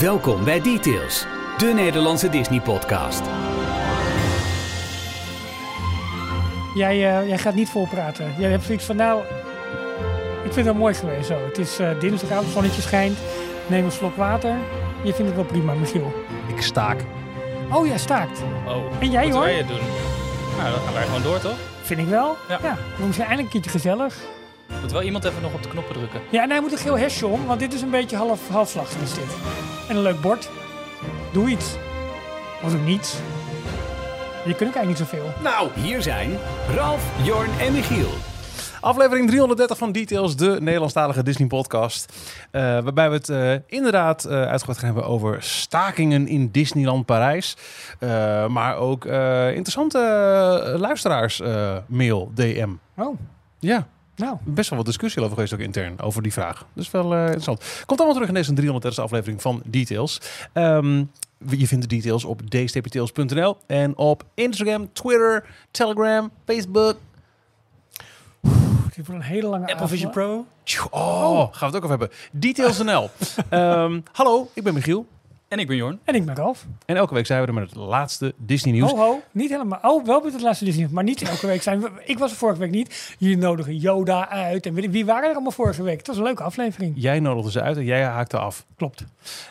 Welkom bij Details, de Nederlandse Disney-podcast. Jij, eh, jij gaat niet volpraten. Jij hebt zoiets van, nou, ik vind het mooi geweest zo. Het is uh, dinsdagavond, zonnetje schijnt. Neem een slok water. Je vindt het wel prima, Michiel. Ik staak. Oh, jij staakt. Oh, En jij, wat hoor? jij doen? Nou, dan gaan wij gewoon door, toch? Vind ik wel. Ja. ja. Dan is eindelijk een keertje gezellig. Moet wel iemand even nog op de knoppen drukken. Ja, en hij moet een geel hesje om, want dit is een beetje half, halfslachtig is dit. En een leuk bord. Doe iets. Of doe niets. Je kunt ook eigenlijk niet zoveel. Nou, hier zijn Ralf, Jorn en Michiel. Aflevering 330 van Details, de Nederlandstalige Disney-podcast. Eh, waarbij we het eh, inderdaad eh uitgebreid gaan hebben over stakingen in Disneyland Parijs. Eh, maar ook eh, interessante eh, luisteraars-mail, DM. Oh, Ja, nou. best wel wat discussie over geweest ook intern, over die vraag. Dus wel eh, interessant. Komt allemaal terug in deze 330 aflevering van Details. Ehm, je vindt de details op dstptails.nl en op Instagram, Twitter, Telegram, Facebook. Dit wordt een hele lange Apple avond. Vision Pro. Oh, gaan we het ook over hebben. Details.nl. Ehm, hallo, ik ben Michiel. En ik ben Jorn. En ik ben Ralf. En elke week zijn we er met het laatste Disney nieuws. Ho, ho. Niet helemaal. Oh, wel met het laatste Disney. Maar niet elke week zijn we. Ik was er vorige week niet. Jullie nodigen Yoda uit. En wie waren er allemaal vorige week? Het was een leuke aflevering. Jij nodigde ze uit en jij haakte af. Klopt.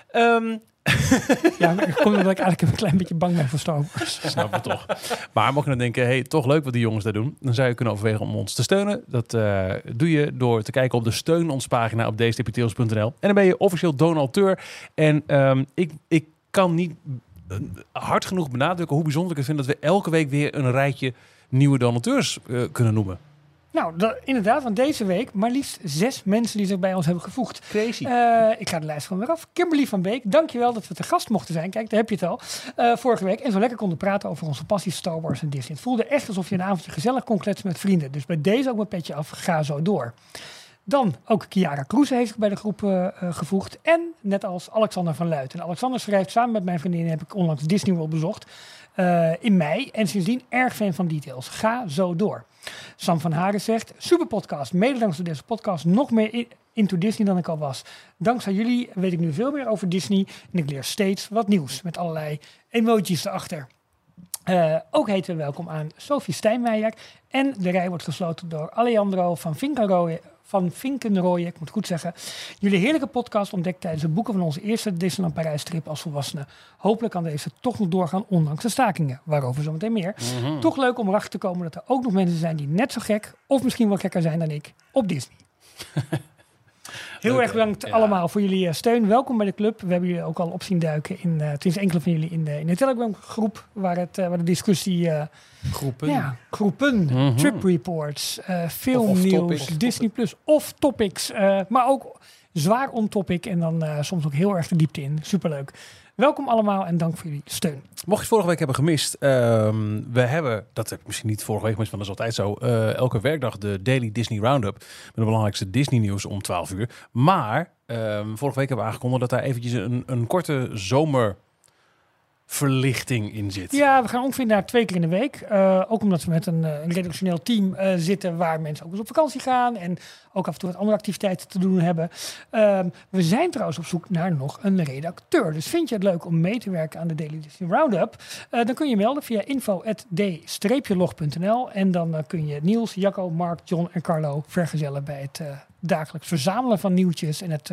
Ehm Ja, ik kom omdat ik eigenlijk een klein beetje bang ben voor Star snap het toch. Maar mocht je dan denken, hey, toch leuk wat die jongens daar doen. Dan zou je kunnen overwegen om ons te steunen. Dat eh, doe je door te kijken op de steun ons pagina op dstptails.nl. En dan ben je officieel donateur. En ehm, ik, ik kan niet eh, hard genoeg benadrukken hoe bijzonder ik het vind dat we elke week weer een rijtje nieuwe donateurs eh, kunnen noemen. Nou, da- inderdaad, want deze week maar liefst zes mensen die zich bij ons hebben gevoegd. Crazy. Eh, ik ga de lijst gewoon weer af. Kimberly van Beek, dankjewel dat we te gast mochten zijn. Kijk, daar heb je het al. Eh, vorige week. En zo lekker konden praten over onze passie Star Wars en Disney. Het voelde echt alsof je een avondje gezellig kon kletsen met vrienden. Dus bij deze ook mijn petje af. Ga zo door. Dan ook Chiara Kroes heeft zich bij de groep eh, gevoegd. En net als Alexander van Luit. En Alexander schrijft samen met mijn vriendin heb ik onlangs Disney World bezocht. in mei. En sindsdien erg fan van details. Ga zo door. Sam van Haren zegt, super podcast. Mede dankzij deze podcast nog meer in- into Disney dan ik al was. Dankzij jullie weet ik nu veel meer over Disney. En ik leer steeds wat nieuws met allerlei emojis erachter. Eh, ook heten we welkom aan Sophie Stijnmeijer. En de rij wordt gesloten door Alejandro van Vinkenrooyen. Van Vinkenrooyen, ik moet goed zeggen. Jullie heerlijke podcast ontdekt tijdens het boeken van onze eerste Disneyland Parijs trip als volwassenen. Hopelijk kan deze toch nog doorgaan ondanks de stakingen, waarover zometeen meer. Toch leuk om erachter te komen dat er ook nog mensen zijn die net zo gek, of misschien wel gekker zijn dan ik, op Disney. Heel Leuk, erg bedankt Ja. allemaal voor jullie eh, steun. Welkom bij de club. We hebben jullie ook al op zien duiken in, eh tenminste enkele van jullie in de, in de Telegram groep, waar, het, eh, waar de discussie, Groepen. ja, groepen, Mhm. trip reports, filmnieuws. Disney Plus, of topics, maar ook zwaar on topic en dan soms ook heel erg de diepte in. Superleuk. Welkom allemaal en dank voor jullie steun. Mocht je vorige week hebben gemist, ehm, we hebben, dat heb ik misschien niet vorige week, maar dat is altijd zo, eh, elke werkdag de Daily Disney Roundup met de belangrijkste Disney nieuws om 12 uur. Maar ehm, vorige week hebben we aangekondigd dat daar eventjes een, een korte zomerverlichting in zit. Ja, we gaan ongeveer naar twee keer in de week. Eh, ook omdat we met een, eh, redactioneel team eh, zitten waar mensen ook eens op vakantie gaan. En ook af en toe wat andere activiteiten te doen hebben. Ehm, we zijn trouwens op zoek naar nog een redacteur. Dus vind je het leuk om mee te werken aan de Daily Disney Roundup? Dan kun je melden via info.d-log.nl. En dan kun je Niels, Jacco, Mark, John en Carlo vergezellen bij het dagelijks verzamelen van nieuwtjes en het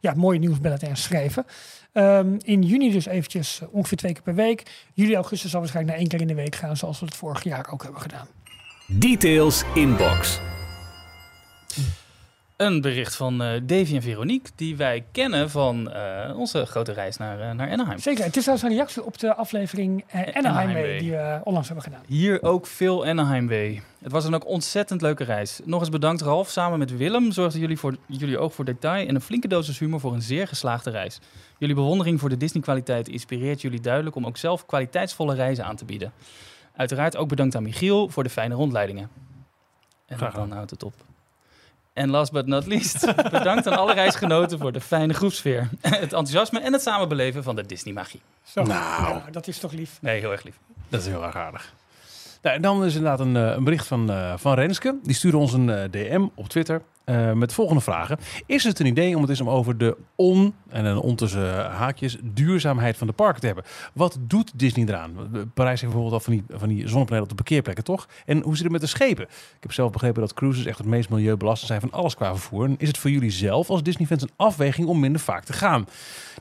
ja, mooie nieuwsbulletin schrijven. Ehm, in juni dus eventjes eh, ongeveer twee keer per week. Juli, augustus zal waarschijnlijk naar één keer in de week gaan, zoals we het vorig jaar ook hebben gedaan. Details Inbox. Een bericht van eh Davy en Veronique, die wij kennen van eh, onze grote reis naar, eh, naar Anaheim. Zeker, het is trouwens een reactie op de aflevering Anaheim Anaheim Way Way. die we onlangs hebben gedaan. Hier ook veel Anaheim Way. Het was een ook ontzettend leuke reis. Nog eens bedankt Ralf. Samen met Willem zorgden jullie voor jullie oog voor detail en een flinke dosis humor voor een zeer geslaagde reis. Jullie bewondering voor de Disney kwaliteit inspireert jullie duidelijk om ook zelf kwaliteitsvolle reizen aan te bieden. Uiteraard ook bedankt aan Michiel voor de fijne rondleidingen. En dan houdt het op. En last but not least, bedankt aan alle reisgenoten voor de fijne groepsfeer, het enthousiasme en het samenbeleven van de Disney-magie. Zo, Nou. ja, dat is toch lief. Nee, heel erg lief. Dat is heel erg aardig. Nou, en dan is inderdaad een, eh, een bericht van, eh, van Renske. Die stuurde ons een eh, DM op Twitter. Eh, met de volgende vragen. Is het een idee om het eens om over de on, en een on haakjes, duurzaamheid van de parken te hebben? Wat doet Disney eraan? Parijs heeft bijvoorbeeld al van die, van die zonnepanelen op de parkeerplekken, toch? En hoe zit het met de schepen? Ik heb zelf begrepen dat cruises echt het meest milieubelastend zijn van alles qua vervoer. Is het voor jullie zelf als Disney-fans een afweging om minder vaak te gaan?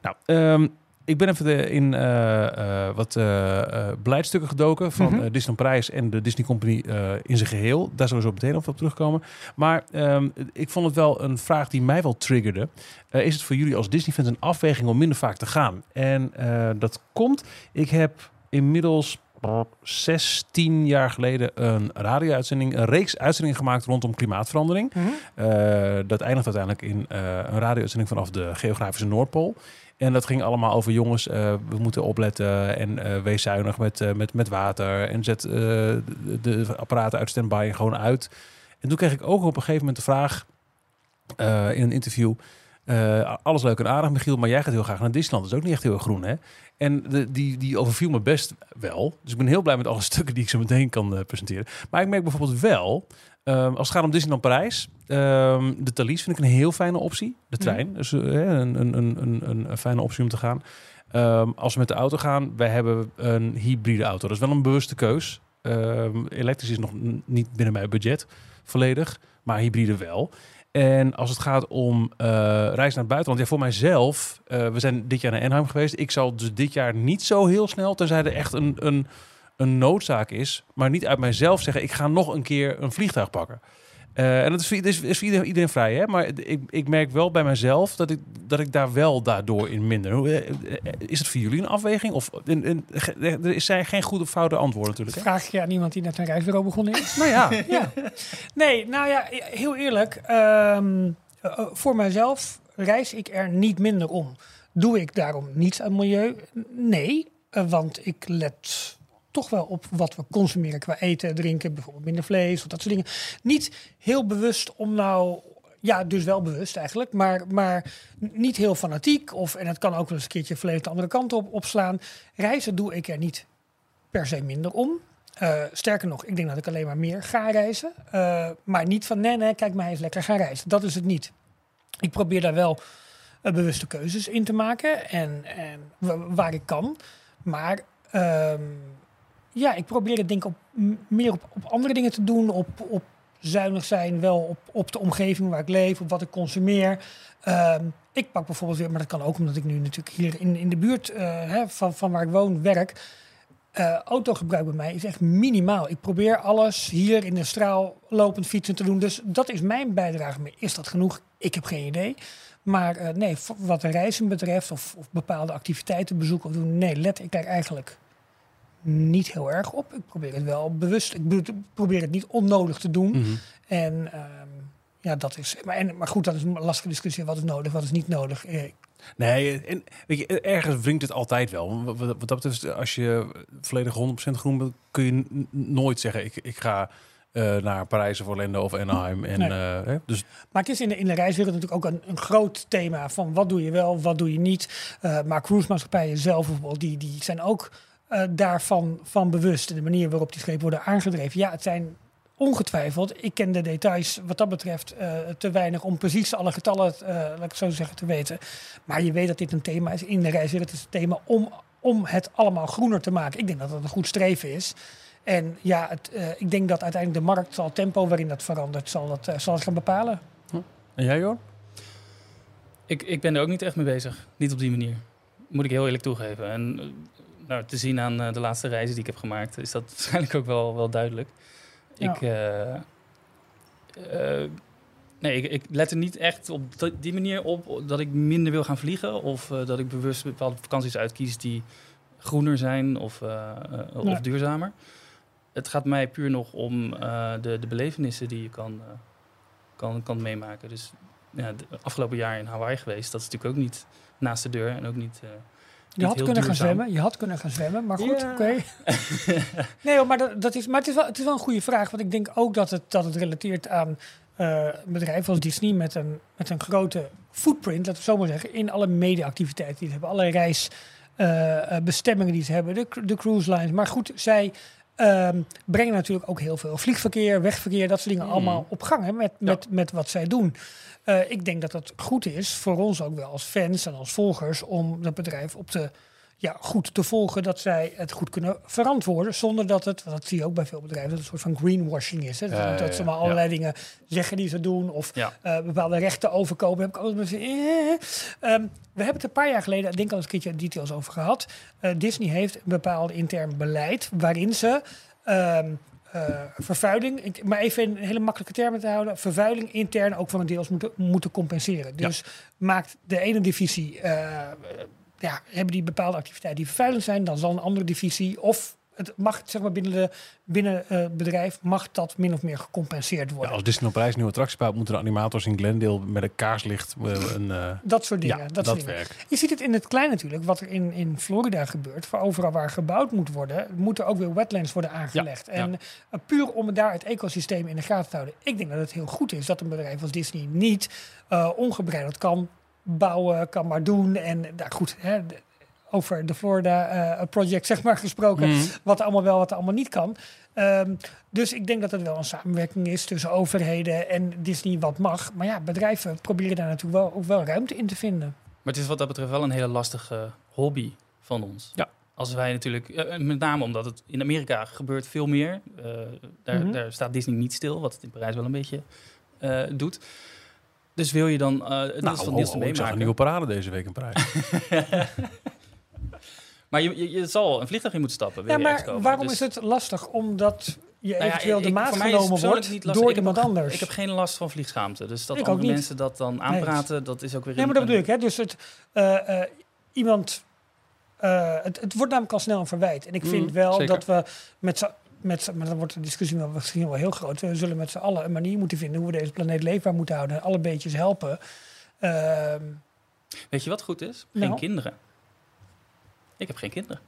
Nou, ehm, ik ben even de- in eh, eh, wat eh beleidstukken gedoken van Mhm. Disney Prijs en de Disney Company in zijn geheel. Daar zullen we zo meteen nog op terugkomen. Maar ehm, ik vond het wel een vraag die mij wel triggerde. Is het voor jullie als Disney-fans een afweging om minder vaak te gaan? En dat komt, ik heb inmiddels 16 jaar geleden een radio-uitzending, een reeks uitzendingen gemaakt rondom klimaatverandering. Mhm. Dat eindigt uiteindelijk in een radio-uitzending vanaf de geografische Noordpool. En dat ging allemaal over jongens, eh, we moeten opletten en eh, wees zuinig met, eh, met, met water. En zet de, de apparaten uit standby en gewoon uit. En toen kreeg ik ook op een gegeven moment de vraag in een interview. alles leuk en aardig, Michiel, maar jij gaat heel graag naar Disneyland. Dat is ook niet echt heel groen, hè? En de, die, die overviel me best wel. Dus ik ben heel blij met alle stukken die ik zo meteen kan presenteren. Maar ik merk bijvoorbeeld wel, ehm, als het gaat om Disneyland Parijs, ehm, de Thalys vind ik een heel fijne optie. De trein, dus eh, een, een, een, een, fijne optie om te gaan. Ehm, als we met de auto gaan, wij hebben een hybride auto. Dat is wel een bewuste keus. Elektrisch is nog niet binnen mijn budget volledig, maar hybride wel. En als het gaat om eh reis naar het buitenland, ja, voor mijzelf, eh, we zijn dit jaar naar Anaheim geweest. Ik zal dus dit jaar niet zo heel snel, tenzij er echt een, een, een noodzaak is, maar niet uit mijzelf zeggen, ik ga nog een keer een vliegtuig pakken. Eh, en dat is voor, is, is voor iedereen, iedereen vrij, hè? maar ik, ik merk wel bij mezelf dat ik, dat ik daar wel daardoor in minder. Eh, eh, Is het voor jullie een afweging? Of in, in, er zijn geen goede of foute antwoorden natuurlijk. Hè? Vraag je aan iemand die net een reisbureau begonnen is? Nou ja, ja. Nee, nou ja, heel eerlijk. ehm, eh, voor mijzelf reis ik er niet minder om. Doe ik daarom niets aan milieu? Nee, want ik let toch wel op wat we consumeren qua eten, drinken, bijvoorbeeld minder vlees of dat soort dingen. Niet heel bewust om nou, ja, dus wel bewust eigenlijk, maar, maar niet heel fanatiek. Of, en het kan ook wel eens een keertje volledig de andere kant op opslaan. Reizen doe ik er niet per se minder om. Eh, sterker nog, ik denk dat ik alleen maar meer ga reizen. Eh, maar niet van nee, nee, kijk mij eens lekker gaan reizen. Dat is het niet. Ik probeer daar wel eh, bewuste keuzes in te maken en, en wa- waar ik kan. Maar ehm, ja, ik probeer het denk op, meer op, op andere dingen te doen. Op, op zuinig zijn, wel op, op de omgeving waar ik leef, op wat ik consumeer. Ehm, ik pak bijvoorbeeld weer, maar dat kan ook omdat ik nu natuurlijk hier in, in de buurt eh, hè, van, van waar ik woon werk. Eh, autogebruik bij mij is echt minimaal. Ik probeer alles hier in de straal lopend fietsen te doen. Dus dat is mijn bijdrage. Is dat genoeg? Ik heb geen idee. Maar eh, nee, wat reizen betreft of, of bepaalde activiteiten bezoeken of doen, nee, let ik daar eigenlijk niet heel erg op. Ik probeer het wel bewust. Ik probeer het niet onnodig te doen. Mhm. En ehm, ja, dat is. Maar, en, maar goed, dat is een lastige discussie. Wat is nodig, wat is niet nodig? Eh, Nee, en weet je, ergens wringt het altijd wel. Wat, dat betreft, als je volledig 100% groen bent, kun je nooit zeggen: ik, ik ga eh, naar Parijs of Orlando of Anaheim. En, Nee. eh, hè, dus Maar het is in de, in de reiswereld natuurlijk ook een, een groot thema van wat doe je wel, wat doe je niet. Eh, maar cruisemaatschappijen zelf bijvoorbeeld, die, die zijn ook eh, daarvan van bewust. De manier waarop die schepen worden aangedreven. Ja, het zijn ongetwijfeld, ik ken de details wat dat betreft eh, te weinig om precies alle getallen, eh, laat ik het zo zeggen, te weten. Maar je weet dat dit een thema is in de reiswereld. Het is een thema om, om het allemaal groener te maken. Ik denk dat dat een goed streven is. En ja, het, eh, ik denk dat uiteindelijk de markt zal het tempo waarin dat verandert, zal dat, zal het gaan bepalen. en jij, joh? Ik, ik ben er ook niet echt mee bezig. Niet op die manier. Moet ik heel eerlijk toegeven. En nou, te zien aan eh, de laatste reizen die ik heb gemaakt, is dat waarschijnlijk ook wel, wel duidelijk. Ja. Ik, eh, eh, nee, ik, ik let er niet echt op die- die manier op dat ik minder wil gaan vliegen. Of dat ik bewust bepaalde vakanties uitkies die groener zijn of, of duurzamer. Het gaat mij puur nog om de, de belevenissen die je kan, kan, kan meemaken. Dus ja, de afgelopen jaar in Hawaii geweest, dat is natuurlijk ook niet naast de deur en ook niet. Eh, Je had kunnen gaan zwemmen. Je had kunnen gaan zwemmen, maar goed, Ja. oké. nee, maar, dat, dat is, maar het, is wel, het is wel een goede vraag. Want ik denk ook dat het, dat het relateert aan eh, een bedrijf als Disney met een, met een grote footprint, laten we zo maar zeggen, in alle mediaactiviteiten die ze hebben. Alle reisbestemmingen die ze hebben, de, de cruise lines. Maar goed, zij ehm, brengen natuurlijk ook heel veel vliegverkeer, wegverkeer, dat soort dingen Mm. allemaal op gang hè, met, met, met wat zij doen. Eh, ik denk dat het goed is voor ons ook wel als fans en als volgers om dat bedrijf op de, ja, goed te volgen, dat zij het goed kunnen verantwoorden, zonder dat het, dat zie je ook bij veel bedrijven, dat het een soort van greenwashing is. Hè? Dat, Ja, ja, dat ze maar allerlei dingen zeggen die ze doen, of Ja. eh, bepaalde rechten overkopen. Heb ik altijd met eh. Ehm, We hebben het een paar jaar geleden, ik denk al eens een keertje details over gehad. Eh, Disney heeft een bepaald intern beleid waarin ze ehm, eh, vervuiling, ik- maar even in hele makkelijke termen te houden, vervuiling intern ook van een deels moeten, moeten compenseren. Ja. Dus maakt de ene divisie, ja, hebben die bepaalde activiteiten die vervuilend zijn, dan zal een andere divisie of het mag, zeg maar, binnen, de, binnen eh, het bedrijf mag dat min of meer gecompenseerd Ja, worden. als Disney op reis nieuwe attractie bouwt, moeten de animators in Glendale met een kaarslicht eh, een... eh, dat soort dingen. ja, dat dingen. Je ziet het in het klein natuurlijk, wat er in, in Florida gebeurt. Voor overal waar gebouwd moet worden, moeten ook weer wetlands worden aangelegd. Ja, en puur om daar het ecosysteem in de gaten te houden. Ik denk dat het heel goed is dat een bedrijf als Disney niet ongebreideld kan bouwen, kan maar doen. En nou goed, hè, over de Florida eh, project zeg maar gesproken, Mhm. wat allemaal wel, wat allemaal niet kan. Ehm, dus ik denk dat het wel een samenwerking is tussen overheden en Disney wat mag. Maar ja, bedrijven proberen daar natuurlijk wel, ook wel ruimte in te vinden. Maar het is wat dat betreft wel een hele lastige hobby van ons. Ja. Als wij natuurlijk, eh, met name omdat het in Amerika gebeurt veel meer. Eh, daar, Mhm. daar staat Disney niet stil, wat het in Parijs wel een beetje eh, doet. Dus wil je dan eh het Nou, van Niels ho, te ik zag een meemaken. nieuwe parade deze week in Parijs. Maar je, je, je zal een vliegtuig in moeten stappen. wil Ja, je maar komen. waarom Dus- is het lastig? Omdat je Nou ja, eventueel de ik- maat genomen wordt niet door Ik iemand anders. Ik heb geen last van vliegschaamte. Dus dat Ik andere mensen dat dan aanpraten, dat is ook weer Nee, maar een- dat bedoel ik. Hè? Dus het, eh, eh, iemand, eh, het, het wordt namelijk al snel een verwijt. En ik vind Mm, wel zeker. dat we met met maar dan wordt de discussie wel misschien wel heel groot. We zullen met z'n allen een manier moeten vinden hoe we deze planeet leefbaar moeten houden. En alle beetjes helpen. Ehm, Weet je wat goed is? Geen Nou. kinderen. Ik heb geen kinderen.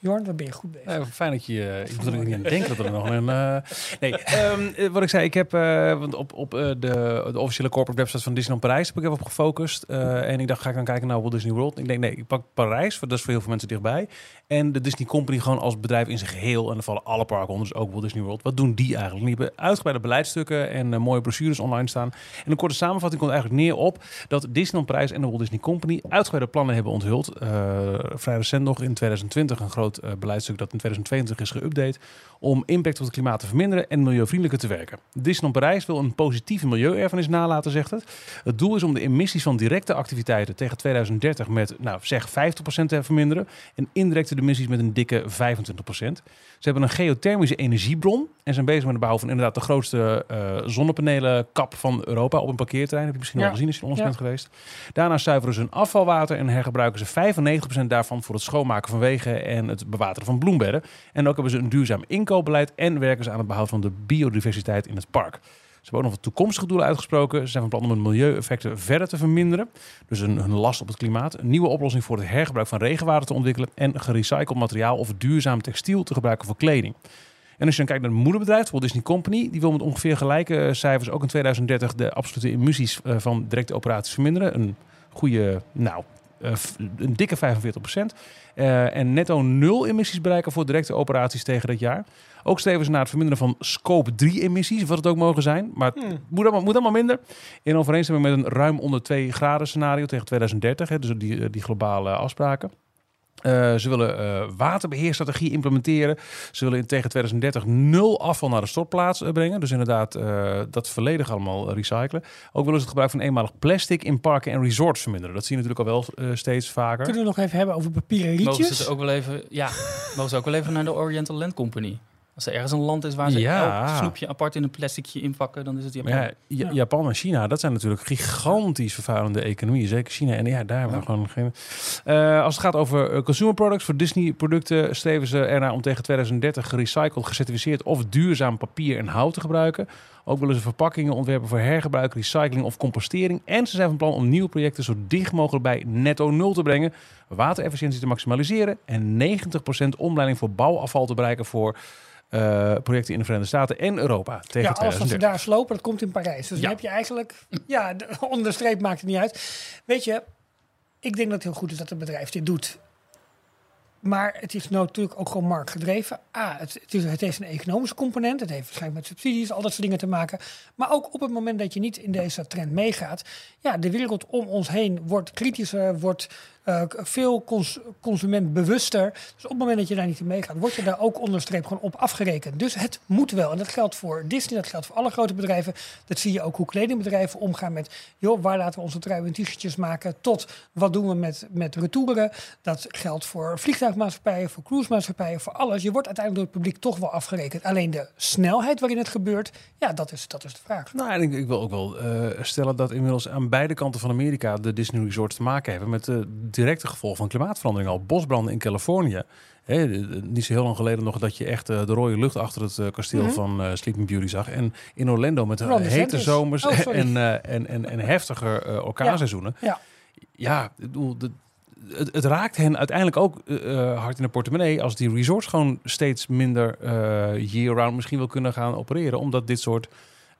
Jorn, daar ben je goed bezig. Fijn dat je... eh, ik moet er niet aan denken dat er nog een... eh, nee, ehm, eh, wat ik zei, ik heb... want op, op de, de officiële corporate website van Disneyland Parijs heb ik even op gefocust. Eh, en ik dacht, ga ik dan kijken naar Walt Disney World? Ik denk, nee, ik pak Parijs, want dat is voor heel veel mensen dichtbij. En de Disney Company gewoon als bedrijf in zijn geheel. En er vallen alle parken onder, dus ook Walt Disney World. Wat doen die eigenlijk? Die hebben uitgebreide beleidsstukken en mooie brochures online staan. En een korte samenvatting komt eigenlijk neer op dat Disneyland Parijs en de Walt Disney Company uitgebreide plannen hebben onthuld. Vrij recent nog in 2020 een groot eh, beleidstuk dat in 2022 is geüpdate om impact op het klimaat te verminderen en milieuvriendelijker te werken. Disneyland Parijs wil een positieve milieuerfenis nalaten, zegt het. Het doel is om de emissies van directe activiteiten tegen 2030 met, nou zeg, 50% te verminderen en indirecte emissies met een dikke 25%. Ze hebben een geothermische energiebron en zijn bezig met de bouw van inderdaad de grootste eh zonnepanelenkap van Europa op een parkeerterrein. Heb je misschien Ja. al gezien als je in ons Ja. bent geweest. Daarna zuiveren ze hun afvalwater en hergebruiken ze 95% daarvan voor het schoonmaken van wegen en het bewateren van bloembedden. En ook hebben ze een duurzaam inkoopbeleid en werken ze aan het behoud van de biodiversiteit in het park. Ze hebben ook nog wat toekomstige doelen uitgesproken. Ze zijn van plan om hun milieueffecten verder te verminderen. Dus hun last op het klimaat. Een nieuwe oplossing voor het hergebruik van regenwater te ontwikkelen. En gerecycled materiaal of duurzaam textiel te gebruiken voor kleding. En als je dan kijkt naar het moederbedrijf, Walt Disney Company, die wil met ongeveer gelijke eh, cijfers ook in 2030 de absolute emissies eh, van directe operaties verminderen. Een goede, nou, een dikke 45 procent. en netto nul emissies bereiken voor directe operaties tegen dat jaar. Ook streven ze naar het verminderen van scope 3 emissies, wat het ook mogen zijn. Maar het Hmm. moet allemaal, moet allemaal minder. In overeenstemming met een ruim onder 2 graden scenario tegen 2030. Hè, dus die, eh, die globale afspraken. Eh, ze willen eh, waterbeheerstrategie implementeren. Ze willen in tegen 2030 nul afval naar de stortplaats eh, brengen. Dus inderdaad eh, dat volledig allemaal recyclen. Ook willen ze het gebruik van eenmalig plastic in parken en resorts verminderen. Dat zie je natuurlijk al wel steeds vaker. Kunnen we nog even hebben over papieren Mogen rietjes? ze het ook wel even, ja, mogen ze ook wel even naar de Oriental Land Company. Als er ergens een land is waar ze Ja. elk snoepje apart in een plasticje inpakken, dan is het Japan. Ja, Ja-. Japan en China, dat zijn natuurlijk gigantisch vervuilende economieën. Zeker China. En ja, daar hebben we gewoon geen... Eh, als het gaat over eh, consumer products, voor Disney producten streven ze ernaar om tegen 2030 gerecycled, gecertificeerd of duurzaam papier en hout te gebruiken. Ook willen ze verpakkingen ontwerpen voor hergebruik, recycling of compostering. En ze zijn van plan om nieuwe projecten zo dicht mogelijk bij netto nul te brengen, waterefficiëntie te maximaliseren en 90% omleiding voor bouwafval te bereiken voor eh, projecten in de Verenigde Staten en Europa tegen ja, alles wat ze 2030. daar slopen, dat komt in Parijs. Dus Ja. dan heb je eigenlijk... Ja, de, onder de streep maakt het niet uit. Weet je, ik denk dat het heel goed is dat het bedrijf dit doet. Maar het is natuurlijk ook gewoon marktgedreven. A, het, het, is, het heeft een economische component. Het heeft waarschijnlijk met subsidies, al dat soort dingen te maken. Maar ook op het moment dat je niet in deze trend meegaat. Ja, de wereld om ons heen wordt kritischer, wordt eh, veel cons consumentbewuster. Dus op het moment dat je daar niet in meegaat, word je daar ook onderstreep gewoon op afgerekend. Dus het moet wel. En dat geldt voor Disney, dat geldt voor alle grote bedrijven. Dat zie je ook hoe kledingbedrijven omgaan met, joh, waar laten we onze truien en t-shirtjes maken, tot wat doen we met, met retouren. Dat geldt voor vliegtuigmaatschappijen, voor cruisemaatschappijen, voor alles. Je wordt uiteindelijk door het publiek toch wel afgerekend. Alleen de snelheid waarin het gebeurt, ja, dat is, dat is de vraag. Nou, ik, wil ook wel eh, stellen dat inmiddels aan beide kanten van Amerika de Disney Resorts te maken hebben met de directe gevolgen van klimaatverandering. Al bosbranden in Californië. Hè, niet zo heel lang geleden nog dat je echt uh, de rode lucht achter het uh, kasteel Mhm. van uh, Sleeping Beauty zag. En in Orlando met Ron hete DeSantis. zomers Oh, en, en, en, en heftige orkaanseizoenen. Ja. ja, ik bedoel, de, het, het, raakt hen uiteindelijk ook uh, hard in de portemonnee als die resorts gewoon steeds minder uh, year-round misschien wel kunnen gaan opereren. Omdat dit soort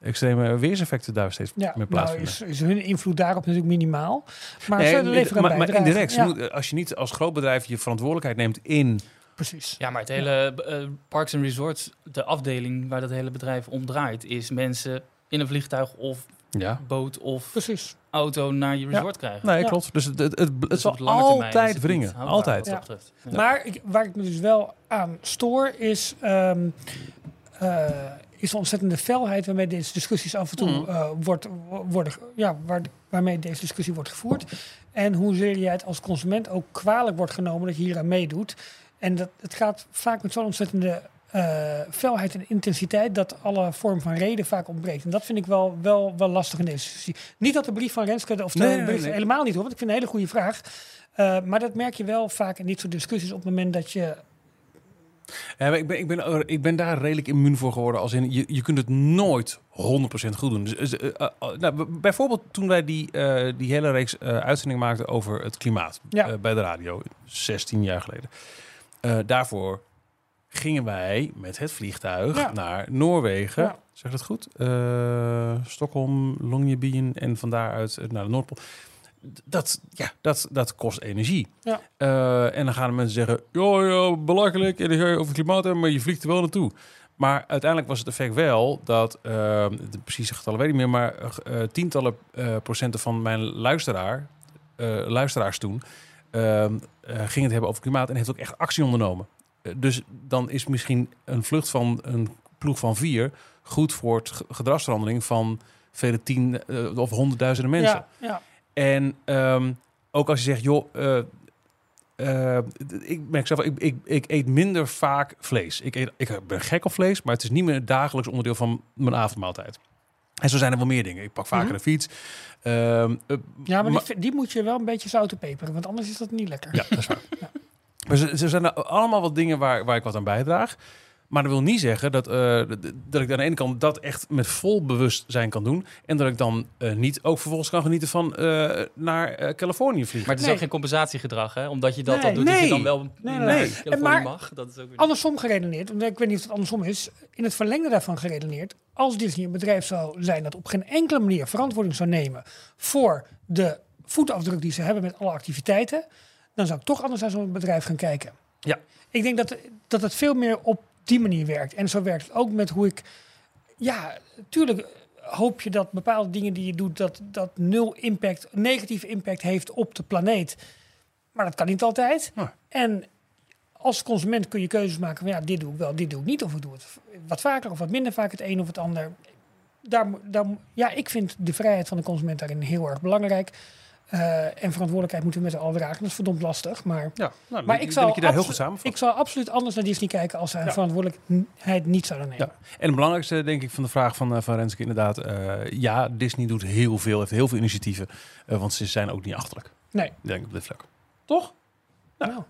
extreme weerseffecten daar steeds ja, meer plaatsvinden. Nou is, is hun invloed daarop natuurlijk minimaal. Maar nee, ze leveren maar, maar indirect, ja. als je niet als groot bedrijf je verantwoordelijkheid neemt in... Precies. Ja, maar het hele uh, Parks and Resorts, de afdeling waar dat hele bedrijf om draait, is mensen in een vliegtuig of ja. boot of Precies. auto naar je resort ja. krijgen. Nee, ja. klopt. Dus het, het, het, het dus zal lange altijd wringen. Altijd. Ja. Ja. Maar ik, waar ik me dus wel aan stoor is... Um, uh, is de ontzettende felheid waarmee deze discussies af en toe Mhm. uh, wordt, worden, ja, waar, waarmee deze discussie wordt gevoerd. En hoezeer jij het als consument ook kwalijk wordt genomen dat je hier aan meedoet. En dat, het gaat vaak met zo'n ontzettende uh, felheid en intensiteit dat alle vorm van reden vaak ontbreekt. En dat vind ik wel, wel, wel lastig in deze discussie. Niet dat de brief van Renske, of de Nee, nee, brief nee. helemaal niet hoor, want ik vind het een hele goede vraag. Uh, maar dat merk je wel vaak in dit soort discussies op het moment dat je ja, ik, ben, ik, ben, ik ben daar redelijk immuun voor geworden. Als in, je, je kunt het nooit 100% goed doen. Dus, uh, uh, nou, bijvoorbeeld toen wij die, uh, die hele reeks uitzendingen maakten over het klimaat Ja. bij de radio, 16 jaar geleden. Daarvoor gingen wij met het vliegtuig Ja. naar Noorwegen. Ja. Zeg dat goed? Stockholm, Longyearbyen en van daaruit naar de Noordpool. Dat, ja, dat, dat kost energie. Ja. Uh, en dan gaan de mensen zeggen: ja, ja, belachelijk. En dan ga je over het klimaat hebben, maar je vliegt er wel naartoe. Maar uiteindelijk was het effect wel dat, uh, de precieze getallen weet ik niet meer, maar uh, tientallen procenten van mijn luisteraar, luisteraars toen, ging het hebben over klimaat en heeft ook echt actie ondernomen. dus dan is misschien een vlucht van een ploeg van vier goed voor het gedragsverandering van vele tien of honderdduizenden mensen. Ja, ja. En um, ook als je zegt, joh, uh, uh, ik merk zelf, ik, ik, ik, eet minder vaak vlees. Ik, eet, ik ben gek op vlees, maar het is niet meer dagelijks onderdeel van mijn avondmaaltijd. En zo zijn er wel meer dingen. Ik pak vaker Mhm. de fiets. Um, uh, Ja, maar die, die, moet je wel een beetje zout en peperen, want anders is dat niet lekker. Ja, dat is waar. ja. Maar ze, ze zijn er allemaal wat dingen waar, waar ik wat aan bijdraag. Maar dat wil niet zeggen dat, uh, dat ik aan de ene kant dat echt met vol bewustzijn kan doen. En dat ik dan uh, niet ook vervolgens kan genieten van uh, naar uh, Californië vliegen. Maar het is Nee. ook geen compensatiegedrag, hè? Omdat je dat Nee. dan doet, dat je Nee. dan wel Nee, naar nee, nee. Californië Maar- mag. Dat is ook weer... Andersom geredeneerd, want ik weet niet of het andersom is, in het verlengde daarvan geredeneerd, als Disney een bedrijf zou zijn dat op geen enkele manier verantwoording zou nemen voor de voetafdruk die ze hebben met alle activiteiten, dan zou ik toch anders naar zo'n bedrijf gaan kijken. Ja. Ik denk dat, dat het veel meer op die manier werkt. En zo werkt het ook met hoe ik. Ja, natuurlijk hoop je dat bepaalde dingen die je doet, dat, dat nul impact, negatieve impact heeft op de planeet. Maar dat kan niet altijd. En als consument kun je keuzes maken van ja, dit doe ik wel, dit doe ik niet. Of ik doe het wat vaker of wat minder vaak het een of het ander. Daar, mo- ja, ik vind de vrijheid van de consument daarin heel erg belangrijk. Eh, en verantwoordelijkheid moeten we met z'n allen dragen. Dat is verdomd lastig. Maar Ja, nou, Maar ik, ik ik zou je daar heel samen ik zou absoluut anders naar Disney kijken als zij Ja. verantwoordelijkheid niet zouden nemen. Ja. En het belangrijkste, denk ik, van de vraag van, uh, van Renske inderdaad. uh, ja, Disney doet heel veel, heeft heel veel initiatieven. Uh, want ze zijn ook niet achterlijk. Nee. Denk ik op dit vlak. Toch? Nou.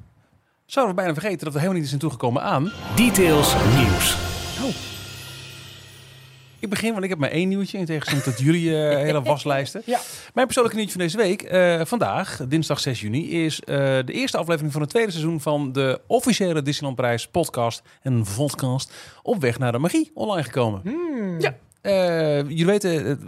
Zouden we bijna vergeten dat we helemaal niet zijn toegekomen aan... Details nieuws. Ik begin, want ik heb maar één nieuwtje in tegenstelling tot jullie uh, hele waslijsten. Ja. Mijn persoonlijke nieuwtje van deze week, uh, vandaag, dinsdag 6 juni, is uh, de eerste aflevering van het tweede seizoen van de officiële Disneyland Prijs podcast en podcast op weg naar de magie online gekomen. Hmm. Ja. Jullie weten,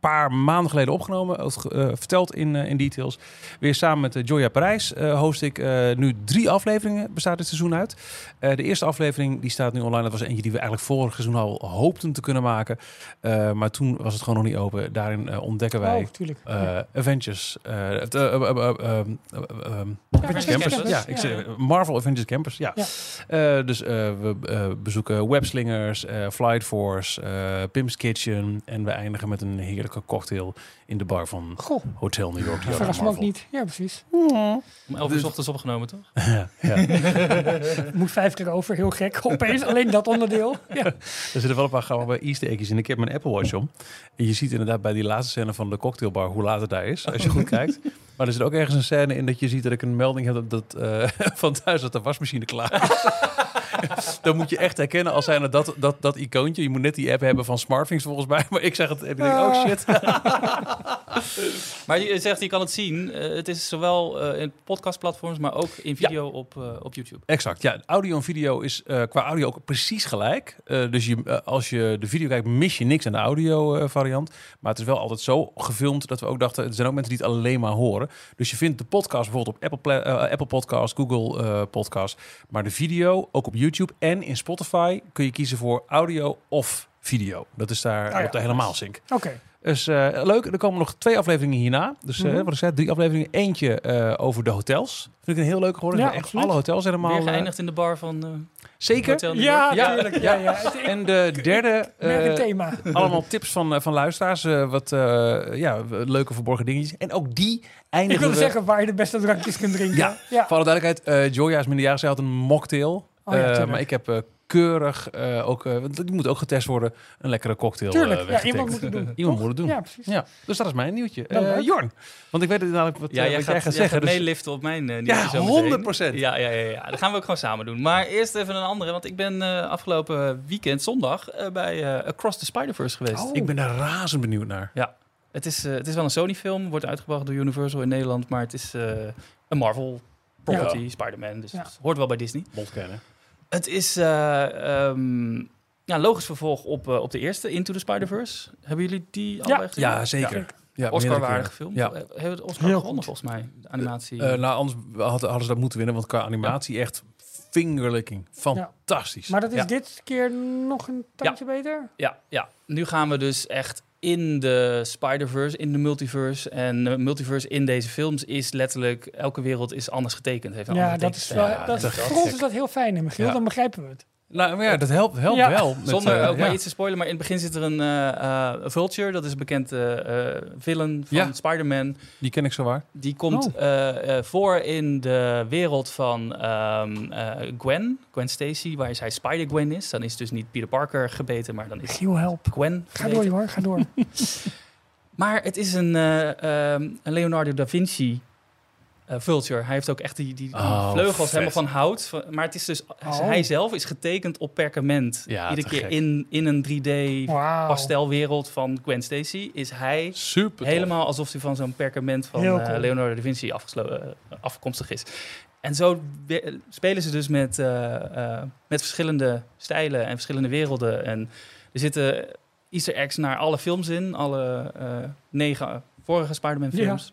paar maanden geleden opgenomen. eh, verteld in, eh, in details. Weer samen met eh, Joya Parijs host ik nu drie afleveringen. Bestaat dit seizoen uit. Eh, de eerste aflevering die staat nu online. Dat was eentje die we eigenlijk vorig seizoen al hoopten te kunnen maken. Eh, maar toen was het gewoon nog niet open. Daarin ontdekken wij tuurlijk. Avengers. het, Avengers Campus. Ja, ik ja. zeg Marvel Avengers Campus. Ja. Ja. Eh, dus eh, we bezoeken Webslingers, eh, Flight Force, eh, Pim's Kitchen. En we eindigen met een heerlijke cocktail in de bar van Goh, Hotel New York. me ook niet. Ja, precies. Om 11 uur Dus- s ochtends opgenomen, toch? ja, ja. Moet vijf keer over, heel gek. Opeens alleen dat onderdeel. Ja. Er zitten wel een paar grappige easter eggjes in. Ik heb mijn Apple Watch om. En je ziet inderdaad bij die laatste scène van de cocktailbar hoe laat het daar is. Als je goed kijkt. Maar er zit ook ergens een scène in dat je ziet dat ik een melding heb dat, dat eh, van thuis dat de wasmachine klaar is. Dan moet je echt herkennen als zijn dat, dat, dat icoontje. Je moet net die app hebben van Smartthings volgens mij. Maar ik zeg het en ik denk, oh shit. Maar je zegt, je kan het zien. Eh, het is zowel eh, in podcastplatforms, maar ook in video op, eh, op YouTube. Exact, ja. Audio en video is qua audio ook precies gelijk. Dus je, als je de video kijkt, mis je niks aan de audio variant. Maar het is wel altijd zo gefilmd dat we ook dachten... er zijn ook mensen die het alleen maar horen. Dus je vindt de podcast bijvoorbeeld op Apple, Apple Podcast, Google Podcast. Maar de video ook op YouTube en in Spotify kun je kiezen voor audio of video. Dat is daar Ah ja, op de helemaal sync. Oké. Dus eh, leuk. Er komen nog twee afleveringen hierna. Dus Mhm. wat ik zei, drie afleveringen. Eentje eh, over de hotels. Vind ik een heel leuk geworden. Ja, echt alle hotels helemaal. Weer geëindigd in de bar van eh zeker. Ja. Ja. tuurlijk. Ja, ja. Het, ik En de derde, merk eh, thema. allemaal tips van, van luisteraars. eh, wat eh, ja, leuke verborgen dingetjes. En ook die Ik eindigen wilde we... zeggen waar je de beste drankjes kunt drinken. Ja. ja. Voor alle duidelijkheid, Joya is minderjarig. Zij had een mocktail. Oh ja, Eh, maar ik heb eh, keurig eh, ook... eh, want die moet ook getest worden. Een lekkere cocktail Tuurlijk. eh, ja, iemand moet het doen. Iemand moet het doen. Ja, precies. Ja, dus dat is mijn nieuwtje. Jorn, want ik weet het namelijk wat, Ja, jij wat gaat, jij gaat jij zeggen. gaat dus- meeliften op mijn Ja, nieuwtje meteen. 100%. Ja, ja, ja, ja, dat gaan we ook gewoon samen doen. Maar eerst even een andere, want ik ben eh, afgelopen weekend, zondag, eh, bij eh, Across the Spider-Verse geweest. Oh. Ik ben daar razend benieuwd naar. Het, is, eh, het is wel een Sony-film, wordt uitgebracht door Universal in Nederland, maar het is eh, een Marvel property, Spider-Man, dus Ja. het hoort wel bij Disney. Mond kennen. Het is eh, ehm, ja, logisch vervolg op, eh, op de eerste, Into the Spider-Verse. Hebben jullie die al gezien? Ja, zeker. Ja, Oscar-waardige film. Ja. Ja. Hebben het Oscar Heel gewonnen goed. volgens mij, de animatie. Eh, nou, anders hadden, hadden ze dat moeten winnen, want qua animatie echt fingerlicking. Fantastisch. Maar dat is Ja. dit keer nog een tandje beter? Ja, ja, nu gaan we dus echt in de Spider-Verse, in de multiverse. En de multiverse in deze films is letterlijk... Elke wereld is anders getekend. Heeft een Ja, dat is wel, dat, te voor ons is dat heel fijn, hè, Michiel. Ja. Dan begrijpen we het. Nou, maar ja, dat helpt, helpt Ja. wel. met, Zonder eh, ook maar ja. iets te spoilen, maar in het begin zit er een eh eh, Vulture. Dat is een bekend eh, eh, villain van Ja. Spider-Man. Die ken ik zo waar. Die komt Oh. eh, eh, voor in de wereld van ehm, eh, Gwen. Gwen Stacy, waar zij Spider-Gwen is. Dan is dus niet Peter Parker gebeten, maar dan is Michiel, help. Gwen Ga gebeten. door, hoor. Ga door. Maar het is een, eh, ehm, een Leonardo da Vinci eh, Vulture. Hij heeft ook echt die, die, die Oh, vleugels vet. helemaal van hout. Maar het is dus, Oh. hij zelf is getekend op perkament. Ja, Iedere keer gek. in, in een 3D Wauw. pastelwereld van Gwen Stacy is hij Super tof. helemaal alsof hij van zo'n perkament van eh. Leonardo da Vinci eh, afkomstig is. En zo spelen ze dus met, eh, eh, met verschillende stijlen en verschillende werelden. En er zitten easter eggs naar alle films in, alle eh, negen vorige Spider-Man films.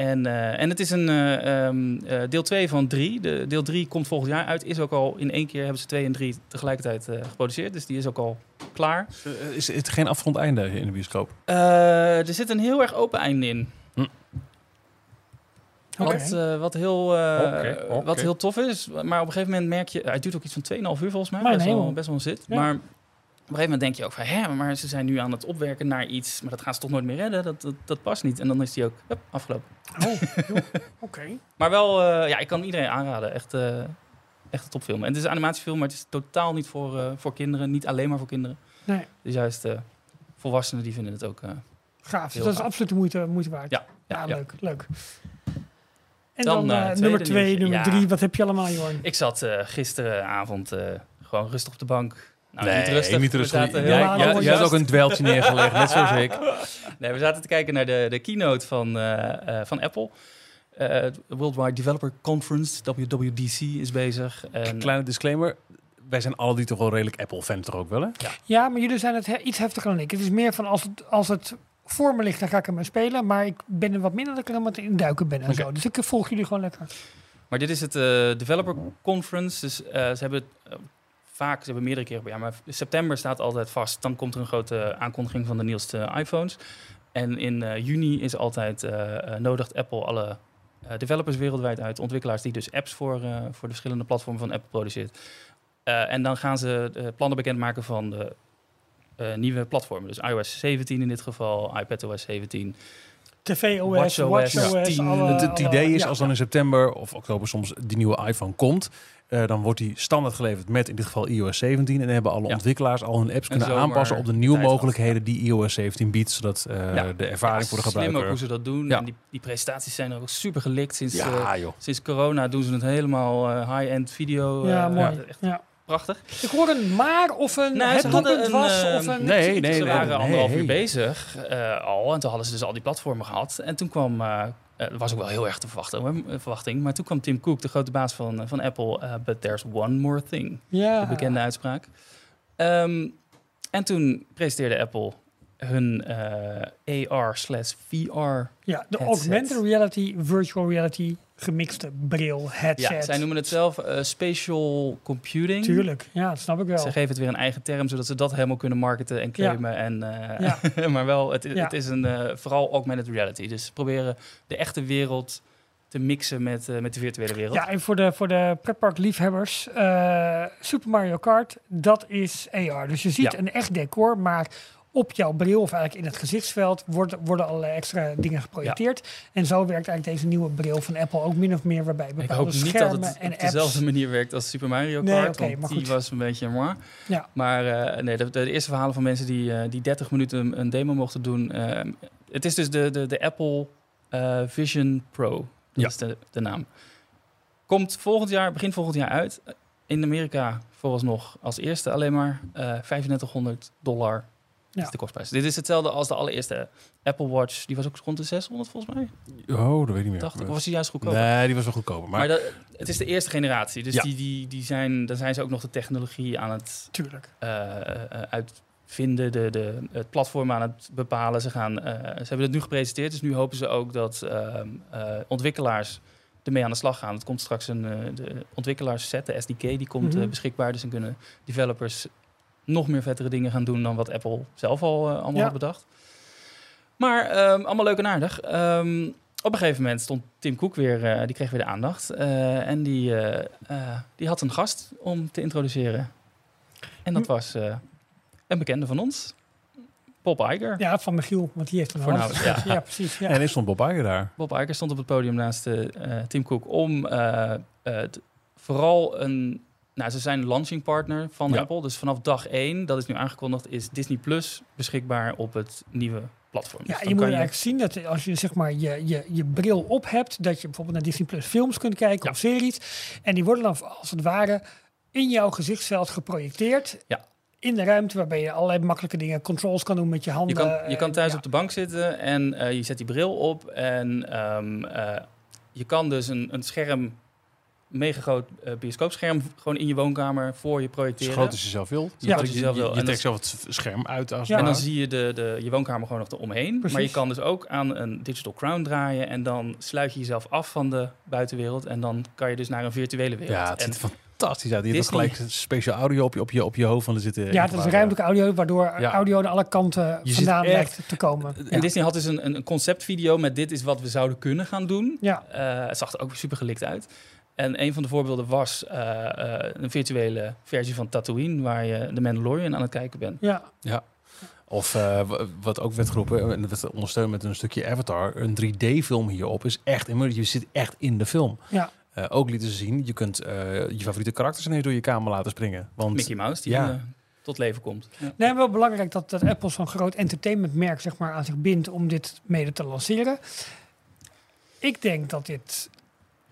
En, eh, en het is een eh, ehm, eh, deel 2 van 3. De, deel 3 komt volgend jaar uit. Is ook al in één keer hebben ze 2 en 3 tegelijkertijd eh, geproduceerd. Dus die is ook al klaar. Is het geen afgerond einde in de bioscoop? Eh, er zit een heel erg open einde in. Oké. Wat, wat, heel, eh, wat heel tof is. Maar op een gegeven moment merk je... Hij duurt ook iets van 2,5 uur volgens mij. Mijn Best wel, best wel een zit. Ja. Maar een gegeven moment denk je ook van... Hè, maar ze zijn nu aan het opwerken naar iets... Maar dat gaan ze toch nooit meer redden? Dat, dat, dat past niet. En dan is die ook hup, afgelopen. Oh. Oké. Maar wel... eh, ja, ik kan iedereen aanraden. Echt, eh, echt een topfilm. En het is een animatiefilm, maar het is totaal niet voor, eh, voor kinderen. Niet alleen maar voor kinderen. Nee, Dus juist volwassenen die vinden het ook... gaaf. Dus dat is absoluut de moeite, moeite waard. Ja, Ja, ja. leuk, leuk. En Dan, nummer twee, nummer drie. Wat heb je allemaal, Jorn? Ik zat gisteravond gewoon rustig op de bank. Nou, nee, niet rustig. Niet We rustig. zaten Jij, jij, ook een dweiltje neergelegd, net zoals ik. Nee, we zaten te kijken naar de, de keynote van, eh, eh, van Apple. Eh, de Worldwide Developer Conference, WWDC, is bezig. En, Kleine disclaimer. Wij zijn alle die toch wel redelijk Apple-fan toch ook wel, hè? Ja, maar jullie zijn het he- iets heftiger dan ik. Het is meer van als het, als het voor me ligt, dan ga ik hem maar spelen. Maar ik ben er wat minder dat ik er helemaal in duiken ben en zo. Dus ik volg jullie gewoon lekker. Maar dit is het eh, Developer Conference. Dus eh, ze hebben het, vaak, ze hebben meerdere keren per jaar, maar september staat altijd vast. Dan komt er een grote aankondiging van de nieuwste iPhones. En in eh, juni is altijd eh, eh, nodigt Apple alle eh, developers wereldwijd uit, ontwikkelaars die dus apps voor, eh, voor de verschillende platformen van Apple produceert. Eh, en dan gaan ze de plannen bekendmaken van de eh, nieuwe platformen. Dus iOS 17 in dit geval, iPadOS 17. TV-OS, WatchOS, WatchOS, 10. alle- het, het alle- idee is ja, als dan ja. in september of oktober soms die nieuwe iPhone komt, eh, dan wordt die standaard geleverd met in dit geval iOS 17 en hebben alle Ja. ontwikkelaars al hun apps kunnen aanpassen op de nieuwe mogelijkheden die iOS 17 biedt, zodat eh, Ja. de ervaring Ja, voor de Slim ook gebruiker. hoe ze dat doen. Ja. En die, die presentaties zijn ook super gelikt. Sinds, eh, Ja, joh. sinds corona doen ze het helemaal eh, high-end video. Ja, mooi. Echt Ja. prachtig. Ik hoor een maar of een Nou, het doelpunt was of een... nee, nee, ze nee, waren nee, anderhalf uur bezig eh, al. En toen hadden ze dus al die platformen gehad. En toen kwam... eh dat was ook wel heel erg te verwachten, eh, verwachting. Maar toen kwam Tim Cook, de grote baas van, eh, van Apple. But there's one more thing. Ja. De bekende uitspraak. Ehm, en toen presenteerde Apple hun AR slash VR Ja, de augmented reality, virtual reality, gemixte bril, headset. Ja, zij noemen het zelf eh, spatial computing. Tuurlijk, ja, dat snap ik wel. Ze geven het weer een eigen term, zodat ze dat helemaal kunnen marketen en claimen. En, eh, maar wel, het, Ja. het is een, eh, vooral augmented reality. Dus proberen de echte wereld te mixen met, met de virtuele wereld. Ja, en voor de, voor de pretpark-liefhebbers, Super Mario Kart, dat is AR. Dus je ziet Ja. een echt decor, maar op jouw bril, of eigenlijk in het gezichtsveld, worden, worden allerlei extra dingen geprojecteerd. En zo werkt eigenlijk deze nieuwe bril van Apple ook min of meer, waarbij Ik bepaalde hoop niet dat schermen het en op dezelfde manier werkt als Super Mario Nee, Kart. oké, want maar die goed. was een beetje moi. Ja. Maar eh, nee, de, de eerste verhalen van mensen die, eh, die 30 minuten een, demo mochten doen. eh, het is dus de, de, de Apple eh, Vision Pro. Dat Ja. is de, de naam. Komt volgend jaar, begin volgend jaar uit. In Amerika vooralsnog als eerste alleen maar eh 3500 dollar. Ja. is de kostprijs. Dit is hetzelfde als de allereerste Apple Watch. Die was ook rond de 600 volgens mij. Oh, dat weet ik niet meer. Dacht ik. Was die juist goedkoop? Nee, die was wel goedkoper. Maar, Maar, dat, het is de eerste generatie. Dus Ja. die, die, die zijn, daar zijn ze ook nog de technologie aan het Tuurlijk. eh, eh, uitvinden, de, de, het platform aan het bepalen. Ze, gaan, eh, ze hebben het nu gepresenteerd, dus nu hopen ze ook dat ehm, eh, ontwikkelaars ermee aan de slag gaan. Het komt straks een de ontwikkelaarsset, de SDK, die komt Mhm. beschikbaar. Dus dan kunnen developers nog meer vettere dingen gaan doen dan wat Apple zelf al eh, allemaal Ja. had bedacht. Maar ehm, allemaal leuk en aardig. Ehm, op een gegeven moment stond Tim Cook weer, eh, die kreeg weer de aandacht. Eh, en die, eh, eh, die had een gast om te introduceren. En dat was eh, een bekende van ons, Bob Iger. Ja, van Michiel, want die heeft een Voornamelijk, hand. ja. ja. precies. Ja. En is stond Bob Iger daar. Bob Iger stond op het podium naast Tim Cook om t- vooral een... Nou, ze zijn launching partner van Ja. Apple. Dus vanaf dag één, dat is nu aangekondigd, is Disney Plus beschikbaar op het nieuwe platform. Ja, Dus je moet eigenlijk zien dat als je zeg maar je, je, je bril op hebt, dat je bijvoorbeeld naar Disney Plus films kunt kijken Ja. of series. En die worden dan als het ware in jouw gezichtsveld geprojecteerd. Ja. In de ruimte waarbij je allerlei makkelijke dingen, controls kan doen met je Je handen. kan, je kan thuis ja. op de bank zitten en eh, je zet die bril op. En ehm, eh, je kan dus een, een scherm, mega groot eh, bioscoopscherm, gewoon in je woonkamer voor je Zo projecteren. groot als je zelf wilt. Ja. je, als je zelf wil. je, En je dat- trekt zelf het scherm uit als Ja. En dan zie je de, de, je woonkamer gewoon nog eromheen. Precies. Maar je kan dus ook aan een digital crown draaien. En dan sluit je jezelf af van de buitenwereld. En dan kan je dus naar een virtuele wereld. Ja, het en ziet er fantastisch uit. Je hebt gelijk speciaal audio op je, op je, op je hoofd van er zitten. Ja, het is ruimtelijke audio, waardoor Ja. audio aan alle kanten Je vandaan lijkt te komen. en Ja. Disney had dus een, een conceptvideo met dit is wat we zouden kunnen gaan doen. Ja. Eh, het zag er ook super gelikt uit. En een van de voorbeelden was eh, eh, een virtuele versie van Tatooine, waar je de Mandalorian aan het kijken bent. Ja. Of eh, wat ook werd geroepen, en dat werd ondersteund met een stukje Avatar, een 3D-film hierop is echt. Je zit echt in de film. Ja. Eh, ook lieten ze zien, je kunt eh, je favoriete karakters ineens door je kamer laten springen. Want Mickey Mouse, die Ja. tot leven komt. Ja. Nee, wel belangrijk dat, dat Apple zo'n groot entertainmentmerk zeg maar, aan zich bindt om dit mede te lanceren. Ik denk dat dit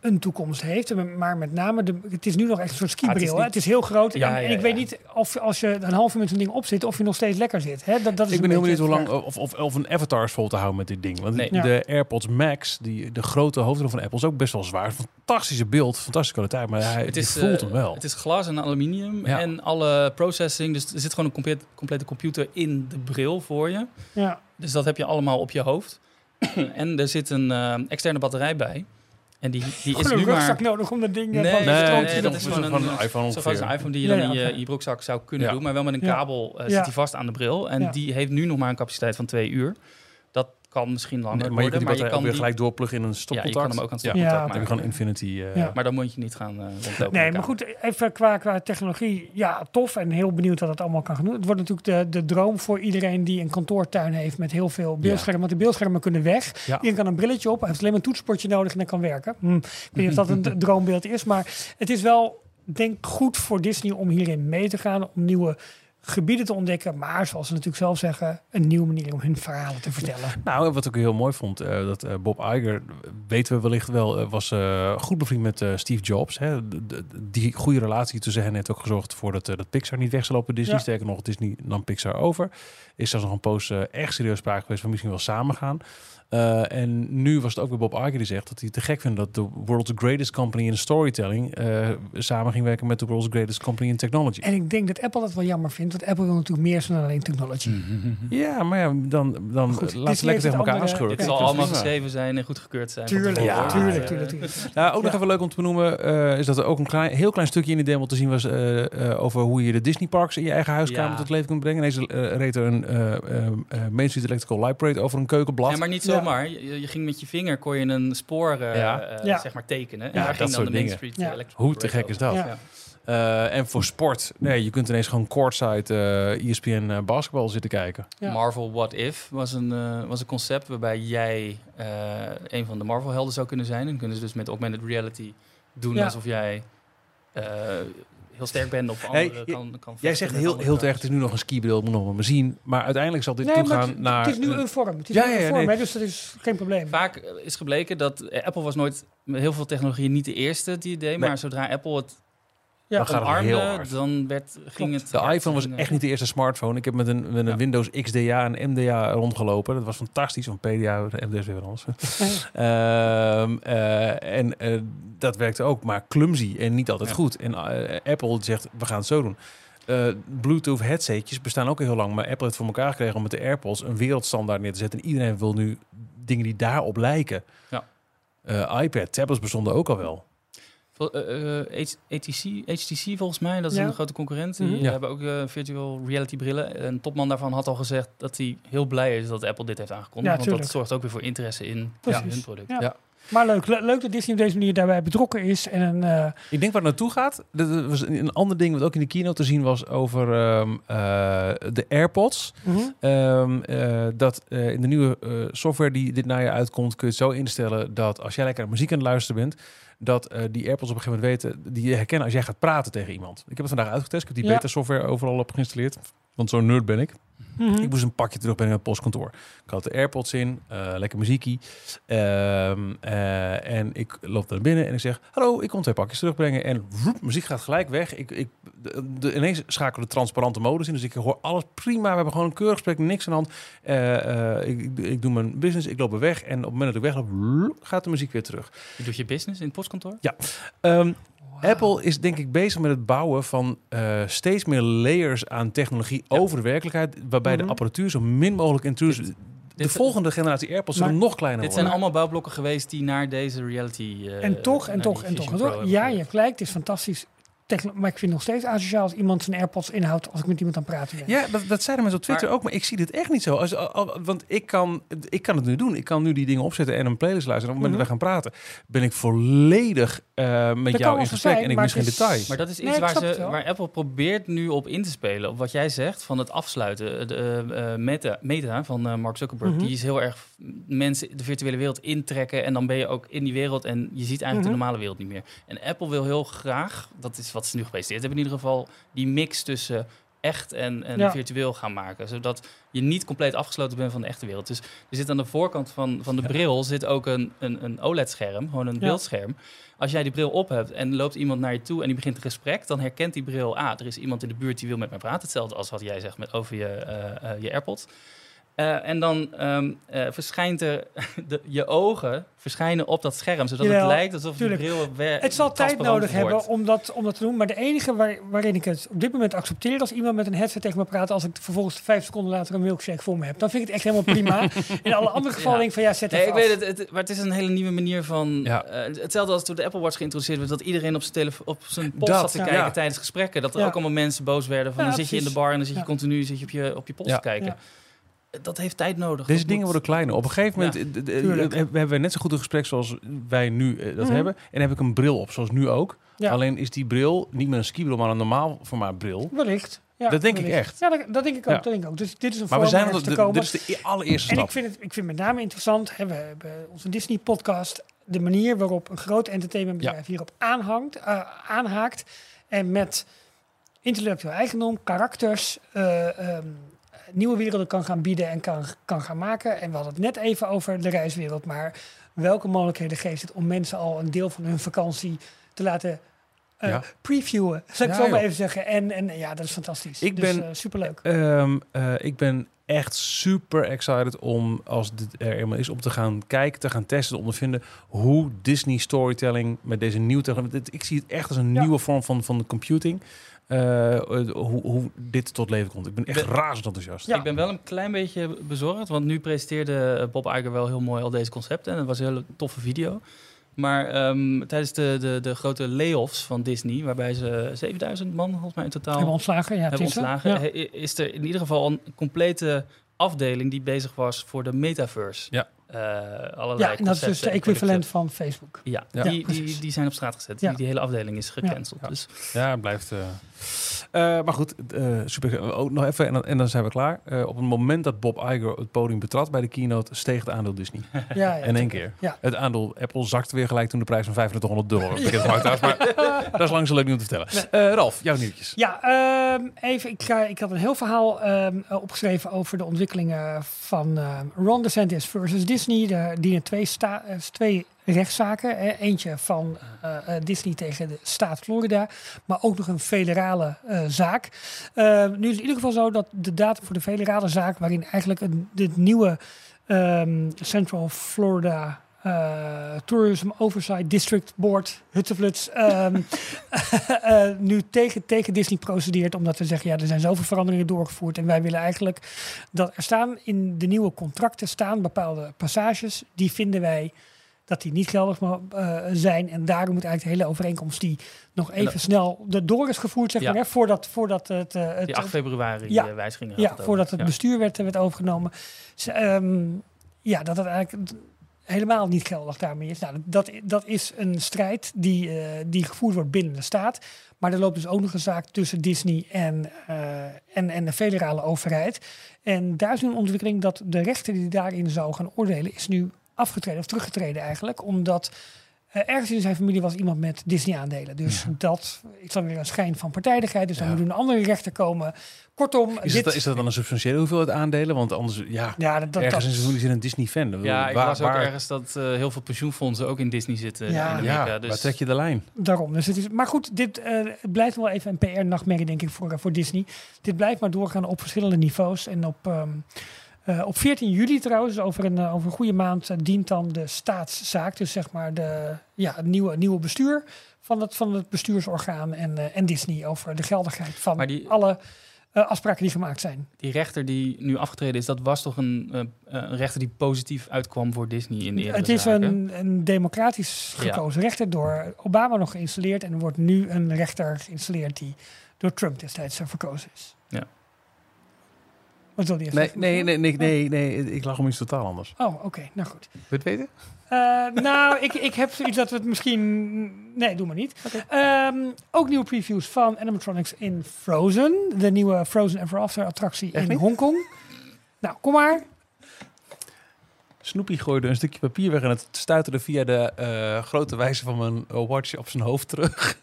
een toekomst heeft. En Maar met name, de, het is nu nog echt een soort skibril. Ah, het is hè. niet- het is heel groot. Ja, en, en ja, ik weet niet of als je een half uur met zo'n ding op zit, of je nog steeds lekker zit. Hè? Dat, dat is Ik ben heel benieuwd hoe lang of, of, of een Avatar is vol te houden met dit ding. Want Nee. Ja. de AirPods Max, die, de grote hoofdrol van Apple, is ook best wel zwaar. Fantastische beeld, fantastische kwaliteit, maar hij Het is, voelt eh, hem wel. Het is glas en aluminium Ja. en alle processing. Dus er zit gewoon een compleet, complete computer in de bril voor je. Ja. Dus dat heb je allemaal op je hoofd. en er zit een eh, externe batterij bij. En die, die is een nu rugzak maar... nodig om dat ding eh, Nee, van nee, nee, te dat is gewoon een, een iPhone ongeveer. een iPhone die je dan ja, in je, je broekzak zou kunnen Ja. doen. Maar wel met een kabel eh, Ja. zit hij vast aan de bril. En Ja. die heeft nu nog maar een capaciteit van twee uur. Dat kan misschien langer Nee, maar je ook weer die- gelijk doorpluggen in een Ja, je stopcontact. kan hem ook aan Ja, stopcontact Ja, dan heb je gewoon Infinity. eh, Ja. Maar dan moet je niet gaan eh rondlopen. Nee, maar goed, even qua, qua technologie. Ja, tof en heel benieuwd wat het allemaal kan gaan doen. Het wordt natuurlijk de, de droom voor iedereen die een kantoortuin heeft met heel veel beeldschermen. Want de beeldschermen kunnen weg. Ja. Iedereen kan een brilletje op, hij heeft alleen maar een toetsenbordje nodig en dan kan werken. Hm, ik weet niet of dat een droombeeld is, maar het is wel, denk ik, goed voor Disney om hierin mee te gaan. Om nieuwe gebieden te ontdekken. Maar zoals ze natuurlijk zelf zeggen, een nieuwe manier om hun verhalen te vertellen. Nou, wat ik heel mooi vond, eh, dat eh, Bob Iger, weten we wellicht wel, eh, was goed bevriend met Steve Jobs. Hè? De- de- die goede relatie tussen hen heeft ook gezorgd voor dat, dat Pixar niet weg zal lopen. Disney, Ja. sterker nog, Disney nam Pixar over. Is zelfs nog een poos eh, echt serieus sprake geweest van misschien wel samen Eh, en nu was het ook weer Bob Iger die zegt dat hij te gek vindt dat de world's greatest company in storytelling eh, samen ging werken met de world's greatest company in technology. En ik denk dat Apple dat wel jammer vindt, want Apple wil natuurlijk meer dan alleen technology. Ja, maar ja, dan, dan Goed, laten Disney we lekker tegen elkaar aanschurken. Het zal allemaal geschreven zijn en goedgekeurd zijn. Tuurlijk. Ja. tuurlijk, tuurlijk, tuurlijk. Nou, ook nog Ja. even leuk om te benoemen, eh, is dat er ook een klein, heel klein stukje in de demo te zien was eh, eh, over hoe je de Disney parks in je eigen huiskamer Ja. tot leven kunt brengen. Deze eh, reed er een eh eh, eh, Main Street Electrical Light Parade over een keukenblad. Ja, maar niet Ja. Zomaar. Je, je ging met je vinger, kon je een spoor eh, Ja. eh, Ja. zeg maar tekenen. En Ja, daar dat ging dan soort de Main. Street Ja. Electrical Hoe te gek is dat? Ja. Eh, en voor sport, nee, je kunt ineens gewoon courtside eh ESPN eh, basketbal zitten kijken. Ja. Marvel What If was een, eh, was een concept waarbij jij eh, een van de Marvel-helden zou kunnen zijn. En kunnen ze dus met augmented reality doen Ja. alsof jij eh, heel sterk bent of Hey, anderen je- kan, kan Jij zegt heel, andere heel terecht, het is nu nog een skibril, moet nog maar zien. Maar uiteindelijk zal dit Nee, toegaan het, naar... het is nu een- vorm. Het is Ja, nu ja, een ja, vorm, nee. hè, dus dat is geen probleem. Vaak eh, is gebleken dat eh, Apple was nooit met heel veel technologieën niet de eerste die het deed. Nee. Maar zodra Apple het Ja. Dan gaat het heel omarmde, hard. dan werd, ging het... De iPhone was En, eh, echt niet de eerste smartphone. Ik heb met een, met een Ja. Windows XDA en MDA rondgelopen. Dat was fantastisch. Van PDA, MDA is weer wat anders. Ehm, eh, en eh, dat werkte ook, maar clumsy en niet altijd Ja. goed. En Apple zegt, we gaan het zo doen. Bluetooth headsetjes bestaan ook al heel lang, maar Apple heeft het voor elkaar gekregen om met de AirPods een wereldstandaard neer te zetten. En iedereen wil nu dingen die daarop lijken. Ja. IPad, tablets bestonden ook al wel. Vol- eh, eh, HTC, HTC volgens mij, dat is Ja. een grote concurrent. Die. Ja. hebben ook eh, virtual reality brillen. Een topman daarvan had al gezegd dat hij heel blij is dat Apple dit heeft aangekondigd. Ja, want dat zorgt ook weer voor interesse in hun product. Ja. Ja. Maar leuk, le- leuk dat Disney op deze manier daarbij betrokken is. En een, eh, Ik denk waar het naartoe gaat. Dat was een ander ding wat ook in de keynote te zien was over ehm, eh, de AirPods. mhm. Ehm, eh, dat eh, in de nieuwe eh, software die dit najaar uitkomt, kun je het zo instellen dat als jij lekker naar muziek aan het luisteren bent, dat eh, die AirPods op een gegeven moment weten, die herkennen als jij gaat praten tegen iemand. Ik heb het vandaag uitgetest. Ik heb die Ja. beta software overal op geïnstalleerd. Want zo'n nerd ben ik. Mhm. Ik moest een pakje terugbrengen naar het postkantoor. Ik had de AirPods in, eh, lekker muziekie. Ehm, eh, en ik loop naar binnen en ik zeg... Hallo, ik kom twee pakjes terugbrengen. En woep, muziek gaat gelijk weg. Ik, ik, de, de- ineens schakelen de transparante modus in. Dus ik hoor alles prima. We hebben gewoon een keurig gesprek, niks aan de hand. Eh, ik, ik, ik doe mijn business, ik loop weer weg. En op het moment dat ik wegloop, gaat de muziek weer terug. Je doet je business in het postkantoor? Apple is denk ik bezig met het bouwen van eh, steeds meer layers aan technologie Ja. over de werkelijkheid, waarbij Mhm. de apparatuur zo min mogelijk intrusief. De dit- volgende generatie AirPods zullen nog kleiner Dit zijn worden. allemaal bouwblokken geweest die naar deze reality... eh, en toch, en toch, en toch. En toch. Ja, je hebt gelijk. Het is fantastisch. Techno- maar ik vind het nog steeds asociaal als iemand zijn AirPods inhoudt als ik met iemand aan het praten ben. Ja, dat, dat zeiden mensen op Twitter Maar- ook, maar ik zie dit echt niet zo. Als, al- al- want ik kan, ik kan het nu doen. Ik kan nu die dingen opzetten en een playlist luisteren. En op het moment dat we gaan praten, ben ik volledig eh, met jou in gesprek zijn, en ik maar mis geen detail. Maar dat is iets waar, ze, waar Apple probeert nu op in te spelen. Op wat jij zegt van het afsluiten. De eh, eh, meta, meta van eh, Mark Zuckerberg, Mhm. die is heel erg mensen de virtuele wereld intrekken. En dan ben je ook in die wereld en je ziet eigenlijk Mhm. de normale wereld niet meer. En Apple wil heel graag, dat is wat ze nu gepresenteerd hebben in ieder geval, die mix tussen echt en, en Ja. virtueel gaan maken. Zodat je niet compleet afgesloten bent van de echte wereld. Dus er zit aan de voorkant van, van de bril zit ook een, een, een OLED-scherm, gewoon een beeldscherm. Als jij die bril op hebt en loopt iemand naar je toe en die begint een gesprek, dan herkent die bril, ah, er is iemand in de buurt die wil met mij praten. Hetzelfde als wat jij zegt met, over je, eh, je AirPods. Eh, en dan ehm, eh, verschijnt er de, je ogen verschijnen op dat scherm, zodat Jawel, het lijkt alsof tuurlijk. die bril wer- Het zal tijd nodig wordt. hebben om dat, om dat te doen. Maar de enige waar, waarin ik het op dit moment accepteer... als iemand met een headset tegen me praat... als ik vervolgens vijf seconden later een milkshake voor me heb... dan vind ik het echt helemaal prima. In alle andere gevallen Ja. denk ik van ja, zet Nee, even ik af. weet het, het, maar het is een hele nieuwe manier van... Ja. eh, hetzelfde als toen de Apple Watch geïntroduceerd werd... dat iedereen op zijn, telefo- op zijn post Dat, zat te ja. kijken Ja. tijdens gesprekken. Dat er Ja. ook allemaal mensen boos werden van... Ja, dan zit je in de bar en dan zit je Ja. continu zit je op, je, op je post Ja. te kijken. Dat heeft tijd nodig. Deze Dat dingen moet- worden kleiner. Op een gegeven moment eh, eh, we hebben net zo goed een gesprek zoals wij nu eh, dat Mhm. hebben. En heb ik een bril op, zoals nu ook. Ja. Alleen is die bril niet meer een skibril, maar een normaal formaat bril. Wellicht. Ja, Dat denk ik echt. Ja, dat, dat denk ik ook. Ja. Dat denk ik ook. Dus dit is een Maar we zijn te komen. dit is de e- allereerste En stap. ik vind, het, ik vind met name interessant, hè, we hebben onze Disney-podcast, de manier waarop een groot entertainmentbedrijf hierop aanhangt, aanhaakt. En met intellectueel eigendom, karakters, eh, ehm, nieuwe werelden kan gaan bieden en kan, kan gaan maken. En we hadden het net even over de reiswereld, maar welke mogelijkheden geeft het om mensen al een deel van hun vakantie te laten eh, Ja. previewen, zal ik Ja, zo maar even zeggen. En, en ja, dat is fantastisch. Ik dus, ben- eh, superleuk. Ehm, eh, ik ben echt super excited om, als dit er eenmaal is, om te gaan kijken, te gaan testen, te ondervinden hoe Disney storytelling met deze nieuwe technologie. Ik zie het echt als een Ja. nieuwe vorm van, van de computing. Eh, eh, hoe, hoe dit tot leven komt. Ik ben echt Ben- razend enthousiast. Ja. Ik ben wel een klein beetje bezorgd, want nu presenteerde eh, Bob Iger wel heel mooi al deze concepten. En het was een hele toffe video. Maar ehm, tijdens de, de, de grote layoffs van Disney, waarbij ze 7000 man volgens mij in totaal hebben ontslagen, ja. hebben er. ontslagen, Ja. he- is er in ieder geval een complete afdeling die bezig was voor de metaverse. Ja. Eh, allerlei Ja, en dat is dus de en equivalent van Facebook. Ja, Ja. Die, die, die zijn op straat gezet. Ja. Die, die hele afdeling is gecanceld. Ja. Dus Ja, het blijft. eh, eh, maar goed, eh, super. Ook nog even en dan, en dan zijn we klaar. Eh, op het moment dat Bob Iger het podium betrad bij de keynote, steeg het aandeel Disney. Ja, ja, in één keer. Ja. Het aandeel Apple zakte weer gelijk toen de prijs van 3500 dollar was bekendgemaakt was. Maar dat is lang zo leuk niet om te vertellen. Eh, Ralf, jouw nieuwtjes. Ja, ehm, even. Ik, ga, ik had een heel verhaal ehm, eh, opgeschreven over de ontwikkelingen van Ron DeSantis versus Disney. Er dienen twee, sta, eh, twee rechtszaken. Eentje van eh, eh, Disney tegen de staat Florida, maar ook nog een federale eh, zaak. Ehm, nu is het in ieder geval zo dat de datum voor de federale zaak, waarin eigenlijk een, dit nieuwe Central Florida eh, Tourism Oversight District Board, Huttefluts, ehm, eh, nu tegen, tegen Disney procedeert. Omdat we zeggen, ja, er zijn zoveel veranderingen doorgevoerd. En wij willen eigenlijk dat er staan in de nieuwe contracten staan bepaalde passages. Die vinden wij dat die niet geldig eh, zijn. En daarom moet eigenlijk de hele overeenkomst die nog even dat- snel door is gevoerd, zeg Ja. maar, hè, voordat, voordat het, eh, het, die 8 februari Ja. eh, wijzigingen ja, het voordat het Ja. bestuur werd, werd overgenomen. Ze, ehm, ja, dat het eigenlijk helemaal niet geldig daarmee is. Nou, dat, dat is een strijd die, eh, die gevoerd wordt binnen de staat. Maar er loopt dus ook nog een zaak tussen Disney en, eh, en, en de federale overheid. En daar is nu een ontwikkeling dat de rechter die daarin zou gaan oordelen, is nu afgetreden of teruggetreden eigenlijk. Omdat ergens in zijn familie was iemand met Disney-aandelen. Dus dat is dan weer een schijn van partijdigheid. Dus dan Ja. moet een andere rechter komen. Kortom, Is, dit, het, is dat dan een substantiële hoeveelheid aandelen? Want anders, ja, ja, dat, dat, ergens in dat- zijn familie zit een Disney-fan. Ja, ik Waar- las ook waar- ergens dat eh, heel veel pensioenfondsen ook in Disney zitten Ja. in Amerika. Ja, dus waar trek je de lijn? daarom. Dus het is, maar goed, dit eh, het blijft wel even een PR-nachtmerrie, denk ik, voor, eh, voor Disney. Dit blijft maar doorgaan op verschillende niveaus. En op, ehm, eh, op 14 juli trouwens, over een, eh, over een goede maand, eh, dient dan de staatszaak. Dus zeg maar de, ja, het nieuwe, nieuwe bestuur van het, van het bestuursorgaan en, en Disney over de geldigheid van die- alle afspraken die gemaakt zijn. die rechter die nu afgetreden is, dat was toch een, een rechter die positief uitkwam voor Disney in de eerdere Het is zaken? een, een democratisch Ja. gekozen rechter door Obama nog geïnstalleerd. En er wordt nu een rechter geïnstalleerd die door Trump destijds verkozen is. Ja. Wat even Nee, nee, nee, nee, nee, nee, ik lag om iets totaal anders. Oh, oké. Nou goed. Wil je het weten? Eh, nou, ik, ik heb zoiets dat we het misschien... Nee, doe maar niet. Ehm, ook nieuwe previews van animatronics in Frozen. De nieuwe Frozen Ever After attractie Echt in niet? Hongkong. Nou, kom maar. Snoopy gooide een stukje papier weg en het stuiterde via de eh, grote wijzer van mijn eh, watch op zijn hoofd terug.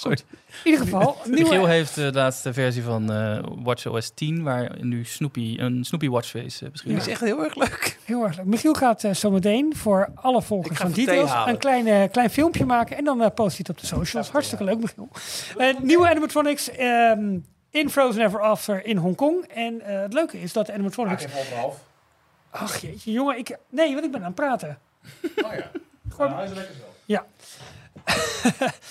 Sorry. In ieder geval, nieuwe... Michiel heeft eh, de laatste versie van eh WatchOS 10, waar nu Snoopy, een Snoopy Watchface uh, beschikbaar Dat is. echt heel erg leuk. Heel erg leuk. Michiel gaat eh, zometeen voor alle volgers van Details een klein, klein filmpje maken en dan post hij het op de socials. Hartstikke leuk, Michiel. Eh, nieuwe animatronics ehm, in Frozen Ever After in Hongkong. En eh, het leuke is dat de animatronics... Ach jeetje, jongen. Ik, nee, want ik ben aan het praten. Oh ja. Gewoon- hij is lekker zelf. Ja,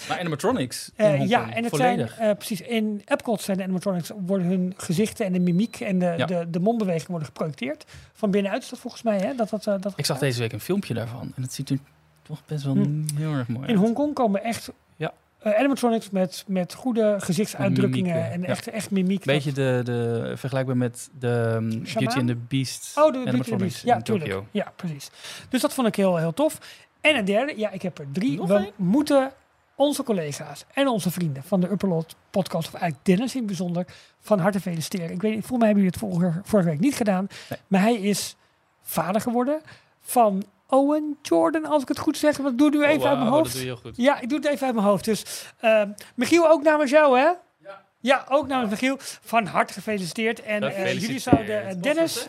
Maar animatronics in Eh, ja, en het volledig. zijn eh, precies in Epcot zijn de animatronics worden hun gezichten en de mimiek en de, Ja. de, de mondbewegingen worden geprojecteerd. Van binnenuit is dat volgens mij, hè? Dat, dat, eh, dat Ik zag deze week een filmpje daarvan en het ziet er toch best wel Hm. heel erg mooi In uit. Hongkong komen echt Ja. animatronics met, met goede gezichtsuitdrukkingen Mimiek, en ja. echt, echt mimiek. Beetje de, de, vergelijkbaar met de um, Beauty and the Beast Oh, de Beauty and the Beast. Ja, in. Tokyo. Ja, precies. Dus dat vond ik heel, heel tof. En een derde, ja, ik heb er drie. Nog We moeten onze collega's en onze vrienden van de Upperlot podcast, of eigenlijk Dennis in het bijzonder, van harte feliciteren. Ik weet niet, volgens mij hebben jullie het vorige, vorige week niet gedaan, Nee. maar hij is vader geworden van Owen Jordan, als ik het goed zeg. Want ik doe nu even Oh, uit mijn hoofd. Dat doe je heel goed. Ja, ik doe het even uit mijn hoofd. Dus ehm, Michiel, ook namens jou, hè? Ja. Ja, ook namens Michiel. Van harte gefeliciteerd. En eh, jullie zouden eh, Dennis...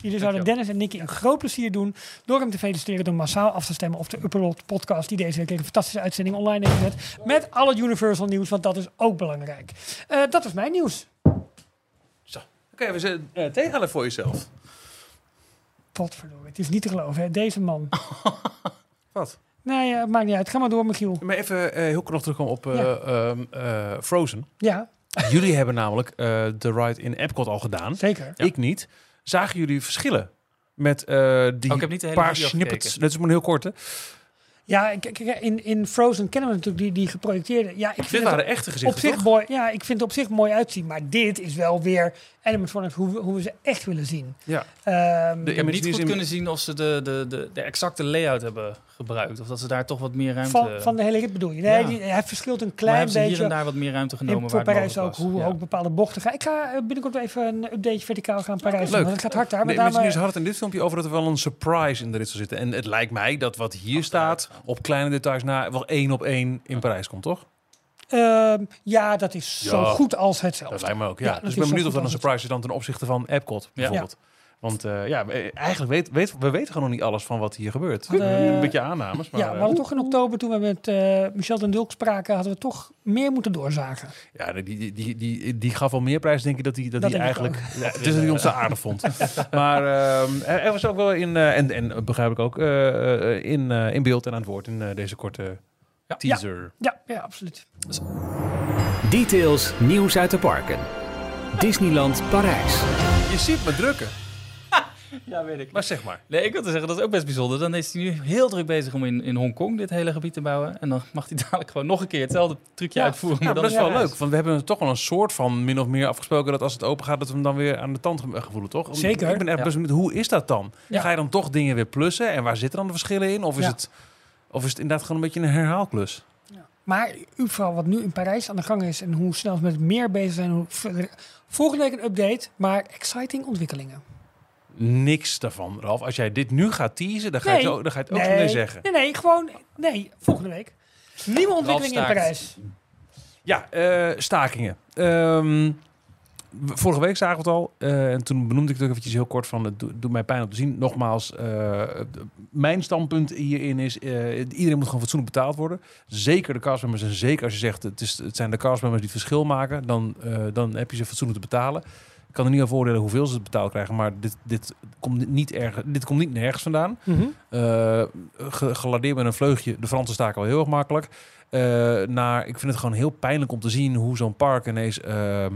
Jullie zouden. Dennis en Nicky een groot plezier doen door hem te feliciteren door massaal af te stemmen op de Upperlot podcast die deze week een fantastische uitzending online heeft gezet. Met alle Universal nieuws, want dat is ook belangrijk. Eh, dat is mijn nieuws. Oké, we zijn uh, tegenhalen voor jezelf. Potverdorie, het is niet te geloven, hè? deze man. Wat? Nee, eh, maakt niet uit. Ga maar door, Michiel. Maar even eh, heel kort terugkomen op eh, Ja. ehm, eh, Frozen. Ja, Jullie hebben namelijk eh, de ride in Epcot al gedaan. zeker. Ik niet. Zagen jullie verschillen met eh, die Oh, ik heb niet de hele paar snippets? gekeken. Dat is maar een heel korte. Ja, in, in Frozen kennen we natuurlijk die, die geprojecteerde. Ja, ik vind Dit het waren echte op gezichten, zich toch? mooi. Ja, ik vind het op zich mooi uitzien. Maar dit is wel weer animatronics hoe, we- hoe we ze echt willen zien. Ja. Ehm, De- Ik heb niet goed in- kunnen zien of ze de, de, de, de exacte layout hebben gebruikt. Of dat ze daar toch wat meer ruimte... van, van de hele rit bedoel je? Nee, Ja. die, hij verschilt een klein hebben ze hier beetje. en daar wat meer ruimte genomen in, waar voor Parijs ook, hoe Ja. ook bepaalde bochten gaan. Ik ga eh, binnenkort even een update verticaal gaan Parijs doen. Leuk. Want het gaat hard daar. Imagineers eh, hadden het in dit filmpje over dat er wel een surprise in de rit zal zitten. En het lijkt mij dat wat hier staat, op kleine details na, wel één op één in Parijs komt, toch? Ehm, ja, dat is zo goed als hetzelfde. Dat lijkt me ook, ja. Dus ik ben benieuwd of dat een surprise is dan ten opzichte van Epcot, bijvoorbeeld. Want eh, ja, we- eigenlijk weet, weet, we weten gewoon nog niet alles van wat hier gebeurt. Hadden- een beetje aannames, maar ja, we eh, hadden toch in oktober, toen we met eh, Michel den Dulk spraken, hadden we toch meer moeten doorzagen. ja, die, die, die, die, die gaf wel meer prijs, denk ik, dat hij dat ik eigenlijk... Ja, het is dat hij ons te aardig vond. maar ehm, er was ook wel in, eh, en, en begrijp ik ook, eh, eh, in, eh, in beeld en aan het woord in eh, deze korte. Teaser. Ja, ja absoluut. Details nieuws uit de parken. Disneyland Parijs. Je ziet me drukken, Ja, weet ik. maar zeg maar. Nee, ik wil te zeggen, dat is ook best bijzonder. Dan is hij nu heel druk bezig om in, in Hongkong dit hele gebied te bouwen. En dan mag hij dadelijk gewoon nog een keer hetzelfde trucje Ja. uitvoeren. Ja, maar dat is wel leuk, want we hebben toch wel een soort van min of meer afgesproken dat als het open gaat, dat we hem dan weer aan de tand ge- gevoelen, toch? Zeker. Ik ben echt Ja. best benieuwd, hoe is dat dan? Ja. Ga je dan toch dingen weer plussen en waar zitten dan de verschillen in? Of is, Ja. het, of is het inderdaad gewoon een beetje een herhaalklus? Maar u vooral wat nu in Parijs aan de gang is en hoe snel ze met meer bezig zijn. Hoe verder- Volgende week een update, maar exciting ontwikkelingen. Niks daarvan, Ralf. Als jij dit nu gaat teasen, dan ga je Nee. het ook, dan ga je het ook mee zeggen. Nee, nee, gewoon, nee, volgende week. Nieuwe ontwikkelingen in. Parijs. Ja, eh, stakingen. Ehm, w- vorige week zagen we het al. eh, en toen benoemde ik het ook eventjes heel kort van... het do- doet mij pijn om te zien. Nogmaals, eh, mijn standpunt hierin is... eh, iedereen moet gewoon fatsoenlijk betaald worden. Zeker de castmembers. En zeker als je zegt... het, is, het zijn de castmembers die het verschil maken... dan, dan heb je ze fatsoenlijk te betalen. Ik kan er niet aan voordelen hoeveel ze betaald krijgen... maar dit, dit, komt niet erg, dit komt niet nergens vandaan. Ge- geladeerd met een vleugje. De Fransen staken wel heel erg makkelijk. Eh, naar, ik vind het gewoon heel pijnlijk om te zien hoe zo'n park ineens ehm, eh,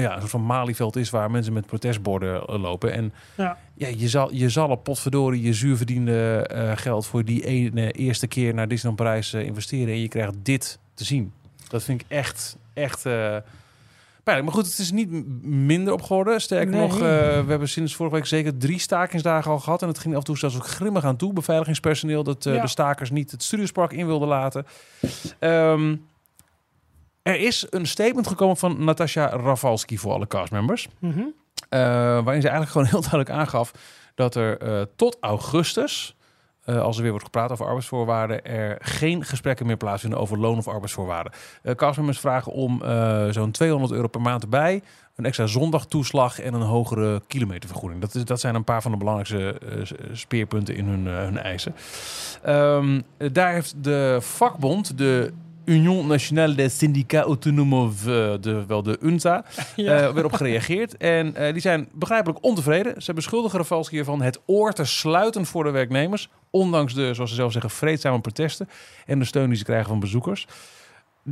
ja, een soort van Malieveld is waar mensen met protestborden eh, lopen. En Ja. ja, je, zal, je zal op potverdorie je zuurverdiende eh geld voor die ene eerste keer naar Disneyland Parijs eh, investeren. En je krijgt dit te zien. Dat vind ik echt, echt pijnlijk. Maar goed, het is niet minder op geworden. Sterker Nee. nog, we hebben sinds vorige week zeker drie stakingsdagen al gehad. En het ging af en toe zelfs ook grimmig aan toe. Beveiligingspersoneel dat Ja. de stakers niet het Studiospark in wilde laten. Ehm, er is een statement gekomen van Natasha Rafalski voor alle castmembers. Mhm. Eh, waarin ze eigenlijk gewoon heel duidelijk aangaf dat er eh, tot augustus eh, als er weer wordt gepraat over arbeidsvoorwaarden, er geen gesprekken meer plaatsvinden over loon of arbeidsvoorwaarden. Uh, castmembers vragen om uh, zo'n 200 euro per maand erbij, een extra zondagtoeslag en een hogere kilometervergoeding. Dat, is, dat zijn een paar van de belangrijkste speerpunten in hun, hun eisen. Um, daar heeft de vakbond, de Union Nationale des Syndicats Autonomes, de, wel de UNSA, ja. uh, weer op gereageerd. En uh, die zijn begrijpelijk ontevreden. Ze beschuldigen Rafalski ervan het oor te sluiten voor de werknemers. Ondanks de, zoals ze zelf zeggen, vreedzame protesten en de steun die ze krijgen van bezoekers.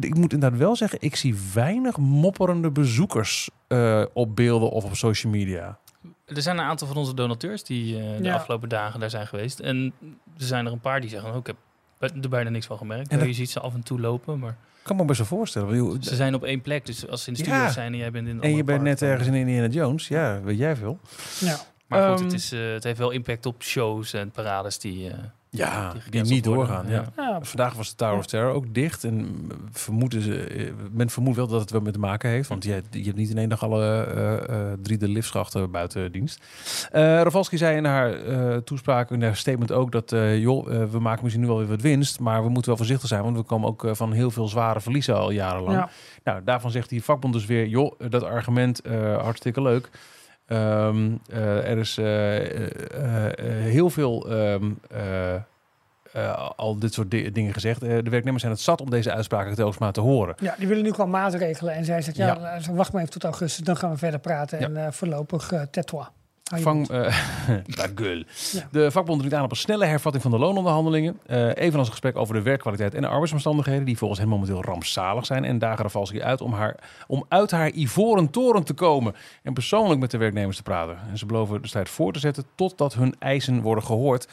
Ik moet inderdaad wel zeggen, ik zie weinig mopperende bezoekers uh, op beelden of op social media. Er zijn een aantal van onze donateurs die de ja. afgelopen dagen daar zijn geweest. En er zijn er een paar die zeggen, oh, ik heb er bijna niks van gemerkt. En je ziet ze af en toe lopen, maar... Ik kan me best wel voorstellen. Ze zijn op één plek, dus als ze in de studio ja. zijn en jij bent in En je bent net ergens in Indiana Jones, ja, weet jij veel. Ja. Maar goed, um, het, is, uh, het heeft wel impact op shows en parades die... Uh, ja, die, die niet doorgaan. Ja. ja. Vandaag was de Tower of Terror ook dicht. En vermoeden ze, men vermoedt wel dat het wel met te maken heeft. Want je, je hebt niet in één dag alle uh, uh, drie de liftschachten buiten dienst. Uh, Ravalski zei in haar toespraak, in haar statement ook... dat joh, we maken misschien nu wel weer wat winst... maar we moeten wel voorzichtig zijn... want we komen ook van heel veel zware verliezen al jarenlang. Ja. Nou, daarvan zegt die vakbond dus weer... joh, dat argument hartstikke leuk... Um, uh, er is uh, uh, heel veel um, al dit soort di dingen gezegd. de werknemers zijn het zat om deze uitspraken telkens maar te horen. Ja, die willen nu gewoon maatregelen. En zij zegt, ja, ja. wacht maar even tot augustus, dan gaan we verder praten. Ja. En voorlopig uh. Vang, uh, ja. De vakbond dringt aan op een snelle hervatting van de loononderhandelingen. Uh, evenals een gesprek over de werkkwaliteit en de arbeidsomstandigheden, die volgens hen momenteel rampzalig zijn. En dagen Rafalski uit om, haar, om uit haar ivoren toren te komen en persoonlijk met de werknemers te praten. En ze beloven de strijd voor te zetten totdat hun eisen worden gehoord.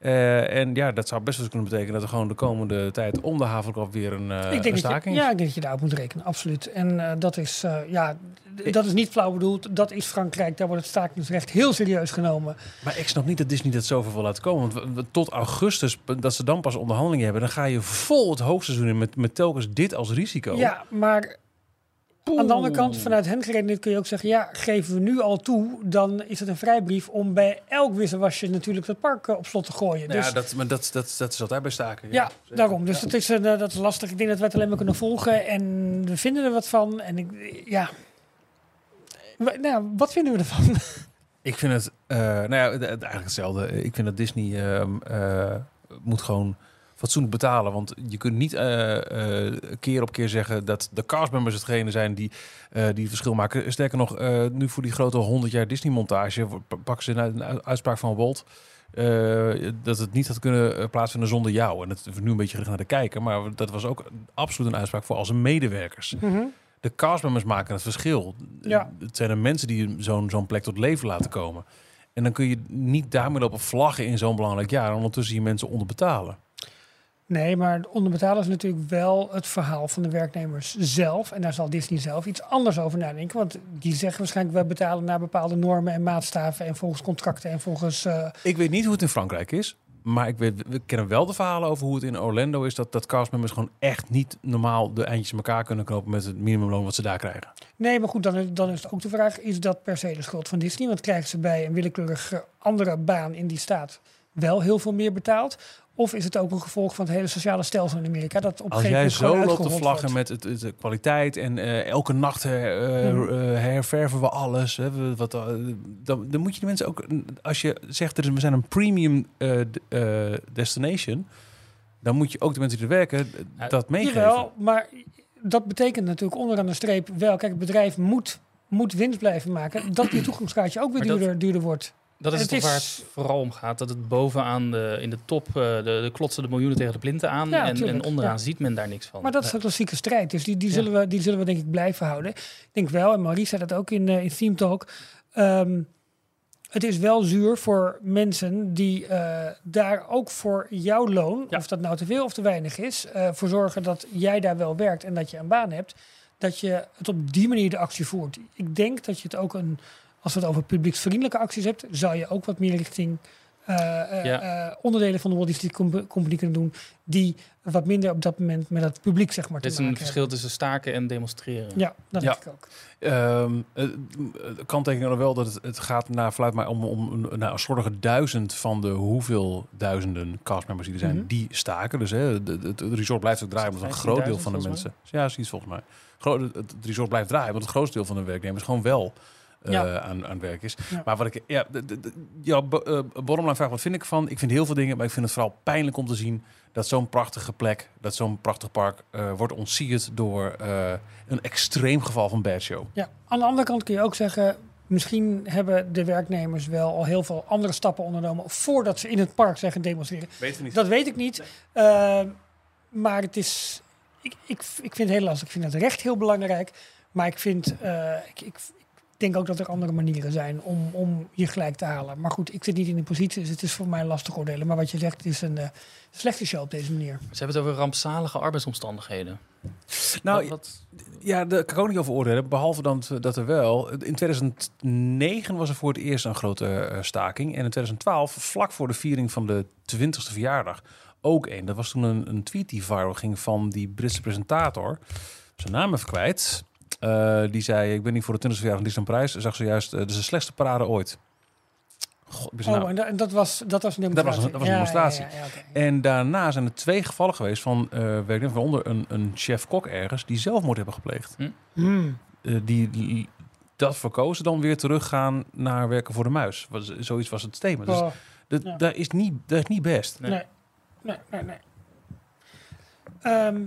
Uh, en ja, dat zou best wel kunnen betekenen dat er gewoon de komende tijd om de havenklap weer een, uh, ik denk een staking je, Ja, ik denk dat je daarop moet rekenen, absoluut. En uh, dat is, ja, dat is niet flauw bedoeld. Dat is Frankrijk, daar wordt het stakingsrecht heel serieus genomen. Maar ik snap niet dat Disney dat zoveel wil laten komen. Want tot augustus, dat ze dan pas onderhandelingen hebben, dan ga je vol het hoogseizoen in met, met telkens dit als risico. Ja, maar aan de andere kant, vanuit hen geredeneerd kun je ook zeggen... ja, geven we nu al toe, dan is het een vrijbrief... om bij elk wisselwasje natuurlijk het park op slot te gooien. Nou dus, ja, dat, maar dat, dat, dat is altijd bij staken. Ja, ja daarom. Dus ja. dat, is, uh, dat is lastig. Ik denk dat we het alleen maar kunnen volgen. En we vinden er wat van. En ik, ja... Nou, wat vinden we ervan? Ik vind het, uh, nou ja, eigenlijk hetzelfde. Ik vind dat Disney uh, moet gewoon fatsoenlijk betalen. Want je kunt niet uh, uh, keer op keer zeggen dat de castmembers hetgene zijn die, uh, die het verschil maken. Sterker nog, nu voor die grote 100 jaar Disney-montage pakken ze een uitspraak van Walt. dat het niet had kunnen plaatsvinden zonder jou. En dat is nu een beetje gericht naar de kijker. Maar dat was ook absoluut een uitspraak voor al zijn medewerkers. Mm -hmm. De castmembers maken het verschil. Ja. Het zijn de mensen die zo'n zo'n plek tot leven laten komen. En dan kun je niet daarmee lopen vlaggen in zo'n belangrijk jaar. En ondertussen je mensen onderbetalen. Nee, maar onderbetalen is natuurlijk wel het verhaal van de werknemers zelf. En daar zal Disney zelf iets anders over nadenken. Want die zeggen waarschijnlijk, we betalen naar bepaalde normen en maatstaven... en volgens contracten en volgens... Uh... Ik weet niet hoe het in Frankrijk is. Maar ik weet, we kennen wel de verhalen over hoe het in Orlando is... dat, dat castmembers gewoon echt niet normaal de eindjes elkaar kunnen knopen... met het minimumloon wat ze daar krijgen. Nee, maar goed, dan is, dan is het ook de vraag... is dat per se de schuld van Disney? Want krijgen ze bij een willekeurig andere baan in die staat wel heel veel meer betaald? Of is het ook een gevolg van het hele sociale stelsel in Amerika? Dat op Als jij zo loopt te vlaggen met het, de kwaliteit en uh, elke nacht her, uh, uh, herverven we alles. Hè, wat, dan, dan moet je de mensen ook, als je zegt er we zijn een premium destination, dan moet je ook de mensen die er werken dat meegeven. Jawel, maar dat betekent natuurlijk onderaan de streep wel, kijk, het bedrijf moet, moet winst blijven maken, dat je toegangskaartje ook weer duurder, duurder wordt. Dat is het toch waar het vooral om gaat. Dat het bovenaan de, in de top, uh, de, de klotsen de miljoenen tegen de plinten aan. Ja, en, en, onderaan ziet men daar niks van. Maar dat is een klassieke strijd. Dus die, die, zullen we, die zullen we denk ik blijven houden. Ik denk wel, en Maurice zei dat ook in, uh, in Theme Talk. Um, het is wel zuur voor mensen die uh, daar ook voor jouw loon, of dat nou te veel of te weinig is, voor zorgen dat jij daar wel werkt en dat je een baan hebt. Dat je het op die manier de actie voert. Ik denk dat je het ook een als we het over publieksvriendelijke acties hebt, zou je ook wat meer richting eh, eh, Ja. eh, onderdelen van de Walt Disney Com- Company kunnen doen die wat minder op dat moment met het publiek zeg maar Dit is een verschil tussen staken en demonstreren. Ja, dat Ja. denk ik ook. Ehm eh, de kanttekening nog wel dat het, het gaat naar fluit mij om, om een, nou, een slordige duizend van de hoeveel duizenden castmembers die er zijn, Mhm. die staken. Dus hè, de, de- het resort blijft ook draaien, omdat een groot deel van de 15.000 mensen. Ja, zoiets volgens mij. Gro- het, het resort blijft draaien, want het grootste deel van de werknemers gewoon wel Ja. aan, aan werk is. Ja. Maar wat ik, ja, de, de, de- jouw eh, bottomline vraag, wat vind ik van? Ik vind heel veel dingen, maar ik vind het vooral pijnlijk om te zien dat zo'n prachtige plek, dat zo'n prachtig park eh, wordt ontsierd door eh, een extreem geval van bad show. Ja, aan de andere kant kun je ook zeggen, misschien hebben de werknemers wel al heel veel andere stappen ondernomen voordat ze in het park zijn gaan demonstreren. Weet niet. Dat weet ik niet. Eh, maar het is, ik, ik, ik vind het heel lastig. Ik vind het recht heel belangrijk. Maar ik vind, eh, ik, ik denk ook dat er andere manieren zijn om, om je gelijk te halen. Maar goed, ik zit niet in die positie, dus het is voor mij lastig oordelen. Maar wat je zegt, het is een eh, slechte show op deze manier. Ze hebben het over rampzalige arbeidsomstandigheden. Nou, Wat- wat- Ja, daar kan ik ook niet over oordelen. Behalve dan dat er wel. In 2009 was er voor het eerst een grote eh, staking. En in 2012, vlak voor de viering van de 20ste verjaardag, ook één. Dat was toen een, een tweet die viral ging van die Britse presentator. Zijn naam even kwijt. Eh, die zei: Ik ben niet voor de 20ste verjaardag van Disneyland Prijs. Zag zojuist, dit is de slechtste parade ooit. God, Oh, en, da- en dat, was, dat was een Dat was demonstratie? een- dat was een demonstratie. Ja, ja, ja, oké. En daarna zijn er twee gevallen geweest van uh, werknemers, waaronder een, een chef-kok ergens, die zelfmoord hebben gepleegd. Hmm. Eh, die, die dat verkozen dan weer teruggaan naar werken voor de muis. Was, zoiets was het thema. Dus Oh, dat, ja. dat, is niet, dat is niet best. Nee. nee. Nee, nee, nee. Ehm,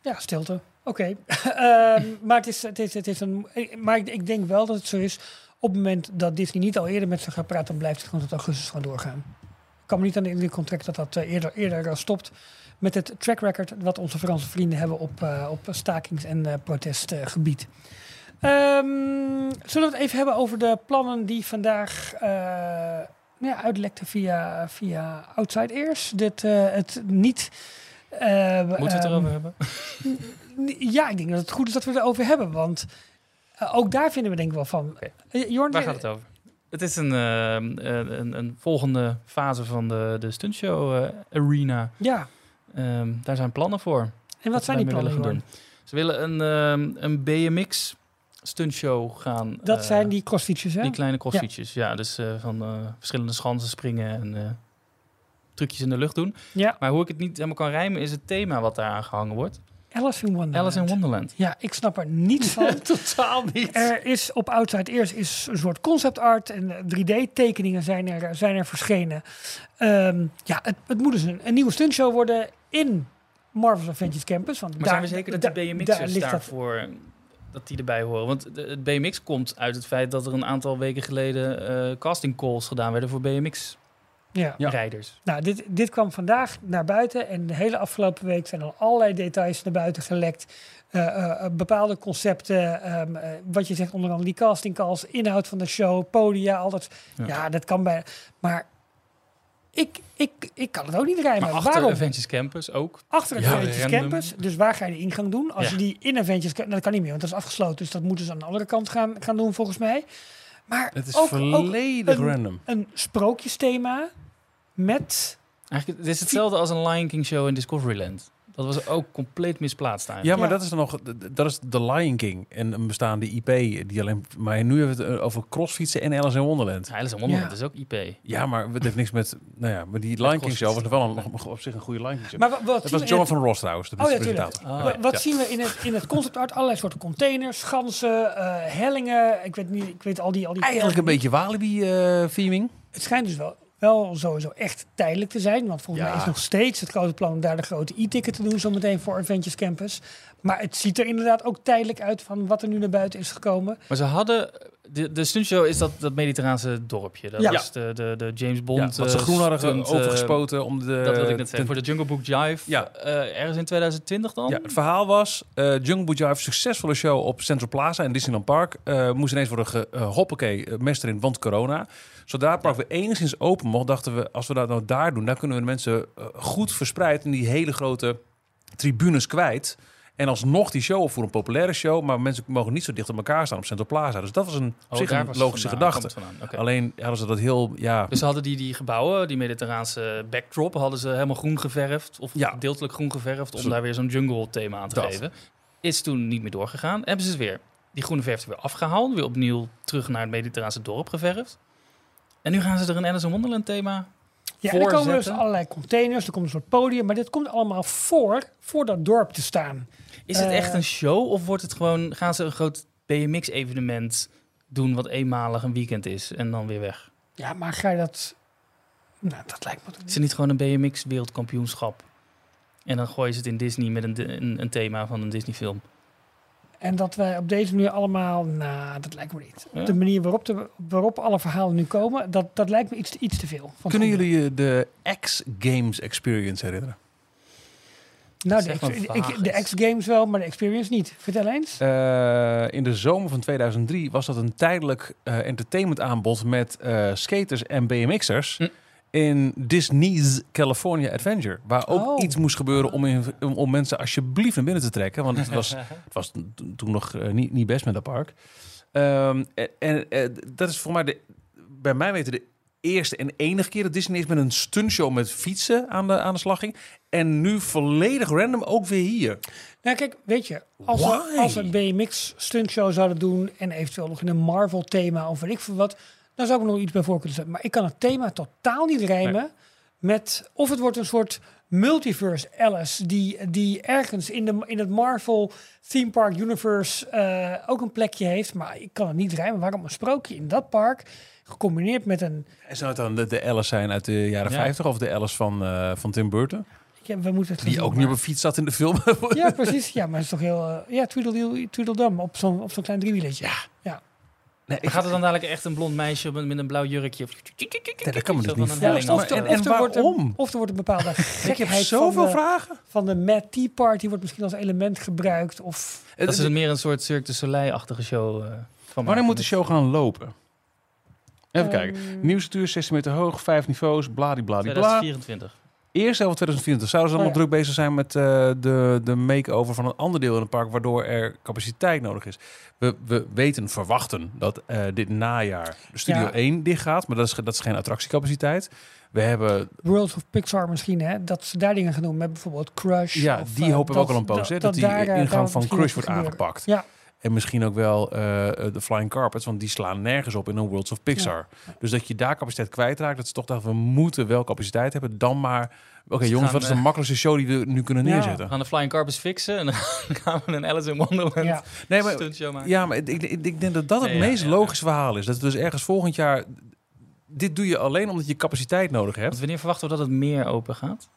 ja, stilte. Oké. Ehm, maar het is, het is, het is een. Maar ik, denk wel dat het zo is. Op het moment dat Disney niet al eerder met ze gaat praten, dan blijft het gewoon tot augustus gaan doorgaan. Ik kan me niet aan in dit contract dat dat eh, eerder, eerder stopt. Met het track record wat onze Franse vrienden hebben op, eh, op stakings- en eh, protestgebied. Ehm, zullen we het even hebben over de plannen die vandaag nou ja, uitlekten via, via Outside Ears? Dit, het niet. Eh, Moeten we het ehm, erover hebben? ja, ik denk dat het goed is dat we het erover hebben. Want eh, ook daar vinden we denk ik wel van. Oké. Eh, Jorn, Waar gaat het over? Het is een, eh, een, een, een volgende fase van de, de stuntshow arena. Ja, Ehm, daar zijn plannen voor. en wat Wat zijn die plannen, gaan doen. Ze willen een, ehm, een BMX stuntshow gaan. Dat zijn die crossfietsjes, hè? Die kleine crossfietsjes, ja. dus eh, van verschillende schansen springen en trucjes in de lucht doen. Ja, Maar hoe ik het niet helemaal kan rijmen, is het thema wat daar aangehangen wordt. Alice in Wonderland. Alice in Wonderland. Ja, ik snap er niets van. Totaal niet. Er is op Outside Ears is een soort concept art en 3D-tekeningen zijn er, zijn er verschenen. Ehm, ja, het, het moet dus een, een nieuwe stuntshow worden in Marvel's Avengers Campus. Want Maar daar, zijn we zeker dat de BMX'ers daarvoor dat die erbij horen? Want de- het BMX komt uit het feit dat er een aantal weken geleden eh, casting calls gedaan werden voor BMX-rijders. Ja. Nou, dit, dit kwam vandaag naar buiten en de hele afgelopen week zijn al allerlei details naar buiten gelekt. Eh, eh, eh, bepaalde concepten, ehm, eh, wat je zegt onder andere die casting calls, inhoud van de show, podia, al dat. Ja. Ja, dat kan bij. Maar ik, ik, ik kan het ook niet rijmen. Maar achter Waarom? Avengers Campus ook. Achter Ja, Avengers random. Campus. Dus waar ga je de ingang doen? Als Ja. je die in Avengers Campus... Dat kan niet meer, want dat is afgesloten. Dus dat moeten ze aan de andere kant gaan, gaan doen, volgens mij. Maar Het is ook, ook volledig een- random. een sprookjesthema met... Eigenlijk, het is hetzelfde als een Lion King show in Discoveryland. Dat was ook compleet misplaatst Ja, eigenlijk. maar Ja. dat is dan nog, dat is The Lion King. En een bestaande IP die alleen, maar nu hebben we het over crossfietsen en Alice in Wonderland. Ja, Alice in Wonderland Ja. is ook IP. Ja, maar het heeft niks met, nou ja, maar die Lion King show was nog wel een, op zich een goede Lion King show. Maar wat, wat Dat zien was we in Jonathan Ross trouwens, de Oh ja, presentator. Ja. Wat Ja. zien we in het, in het concept art? Allerlei soorten containers, schansen, eh, hellingen. Ik weet niet, ik weet al die... Al die Eigenlijk een beetje Walibi-theming. Het schijnt dus wel, wel sowieso echt tijdelijk te zijn. Want volgens Ja. mij is nog steeds het grote plan om daar de grote e-ticket te doen. Zometeen voor Adventures Campus. Maar het ziet er inderdaad ook tijdelijk uit van wat er nu naar buiten is gekomen. Maar ze hadden... De, de stuntshow is dat, dat mediterraanse dorpje. Dat Ja. is de, de, de James Bond... ja, wat ze eh, groen hadden stunt, eh, overgespoten om de... dat wilde ik net zeggen. Voor de Jungle Book Jive. Ja. eh, ergens in 2020 dan? Ja, het verhaal was, eh Jungle Book Jive, succesvolle show op Central Plaza in Disneyland Park. eh, moest ineens worden ge, eh, hoppakee, eh, mest erin, want corona. Zodra het park weer enigszins open mocht, dachten we, als we dat nou daar doen, dan kunnen we de mensen goed verspreid in die hele grote tribunes kwijt. En alsnog die show voor een populaire show, maar mensen mogen niet zo dicht op elkaar staan op Central Plaza. Dus dat was een, op Oh, zich een logische vandaan, gedachte. Alleen hadden ze dat heel, ja, Dus ze hadden die, die gebouwen, die mediterraanse backdrop, hadden ze helemaal groen geverfd. Of Ja. gedeeltelijk groen geverfd, om Zo- daar weer zo'n jungle thema aan te Dat. geven. Is toen niet meer doorgegaan. Hebben ze het weer, die groene verf er weer afgehaald. Weer opnieuw terug naar het mediterraanse dorp geverfd. En nu gaan ze er een Alice in Wonderland thema Ja, en er komen dus allerlei containers, er komt een soort podium, maar dit komt allemaal voor, voor dat dorp te staan. Is het Eh. echt een show of wordt het gewoon, gaan ze een groot BMX-evenement doen wat eenmalig een weekend is en dan weer weg? Ja, maar ga je dat... Nou, dat lijkt me toch Is niet. het niet gewoon een BMX-wereldkampioenschap? En dan gooien ze het in Disney met een, een, een thema van een Disney-film. En dat wij op deze manier allemaal... Nou, dat lijkt me niet. Ja? De manier waarop, de, waarop alle verhalen nu komen, dat, dat lijkt me iets, te- iets te veel. Kunnen jullie je de X-Games Experience herinneren? Nou, de, ik- de. X-Games wel, maar de Experience niet. Vertel eens. Eh, in de zomer van 2003 was dat een tijdelijk eh entertainment aanbod met eh, skaters en BMX'ers. Hm. In Disney's California Adventure. Waar ook Oh. iets moest gebeuren om, in- om, om mensen alsjeblieft naar binnen te trekken. Want het was, het was to- toen nog niet, niet best met dat park. Ehm, en en dat is voor mij de, bij mij weten de eerste en enige keer dat Disney is met een stuntshow met fietsen aan de, aan de slag ging. En nu volledig random ook weer hier. Nou, kijk, weet je, als we, als we een BMX stuntshow zouden doen en eventueel nog in een Marvel thema of weet ik veel wat, dan zou ik nog iets bij voor kunnen zetten. Maar ik kan het thema totaal niet rijmen met, of het wordt een soort multiverse Alice die, die ergens in, de, in het Marvel theme park universe eh, ook een plekje heeft, maar ik kan het niet rijmen. Waarom een sprookje in dat park gecombineerd met een, En zou het dan de, de Alice zijn uit de jaren Ja. 50 of de Alice van, eh, van Tim Burton? ja, we moeten het Die ook niet op een fiets zat in de film. Ja, precies. Ja, maar het is toch heel, eh, ja, Tweedledee, Tweedledum op zo'n op zo'n klein driewieletje. Ja. Nee, Maar gaat er dan dadelijk echt een blond meisje met, met een blauw jurkje? Nee, dat kan me dus niet Ja, of, er- en- en wordt een, waarom? of er wordt een bepaalde Ik heb gekheid zoveel van de, vragen. van de Mad Tea Party wordt misschien als element gebruikt. Of Dat is meer een soort Cirque du Soleil-achtige show. eh, van Wanneer moet de show gaan lopen? Even Ehm, kijken. Nieuwstuur, 16 meter hoog, 5 niveaus, bladibladibla. 2024. Eerste helft 2024 zouden ze Oh, allemaal ja. druk bezig zijn met eh, de, de make-over van een ander deel in het park, waardoor er capaciteit nodig is. We, we weten, verwachten dat eh, dit najaar de Studio Ja. 1 dicht gaat, maar dat is, dat is geen attractiecapaciteit. We hebben, World of Pixar misschien, hè, dat ze daar dingen gaan doen met bijvoorbeeld Crush. ja, of, die eh, hopen we ook al een poos, hè, dat, dat die daar, ingang van Crush wordt aangepakt. Ja, En misschien ook wel eh, de Flying Carpets, want die slaan nergens op in een Worlds of Pixar. Dus dat je daar capaciteit kwijtraakt, dat is toch dat we moeten wel capaciteit hebben, dan maar... Oké jongens, wat is de eh, makkelijkste show die we nu kunnen neerzetten? We gaan de Flying Carpets fixen en dan gaan we een Alice in Wonderland ja. Nee, maar stuntshow maken. Ja, maar ik, ik, ik denk dat dat het ja, meest logische verhaal is. Dat dus ergens volgend jaar... Dit doe je alleen omdat je capaciteit nodig hebt. Want wanneer verwachten we dat het meer open gaat?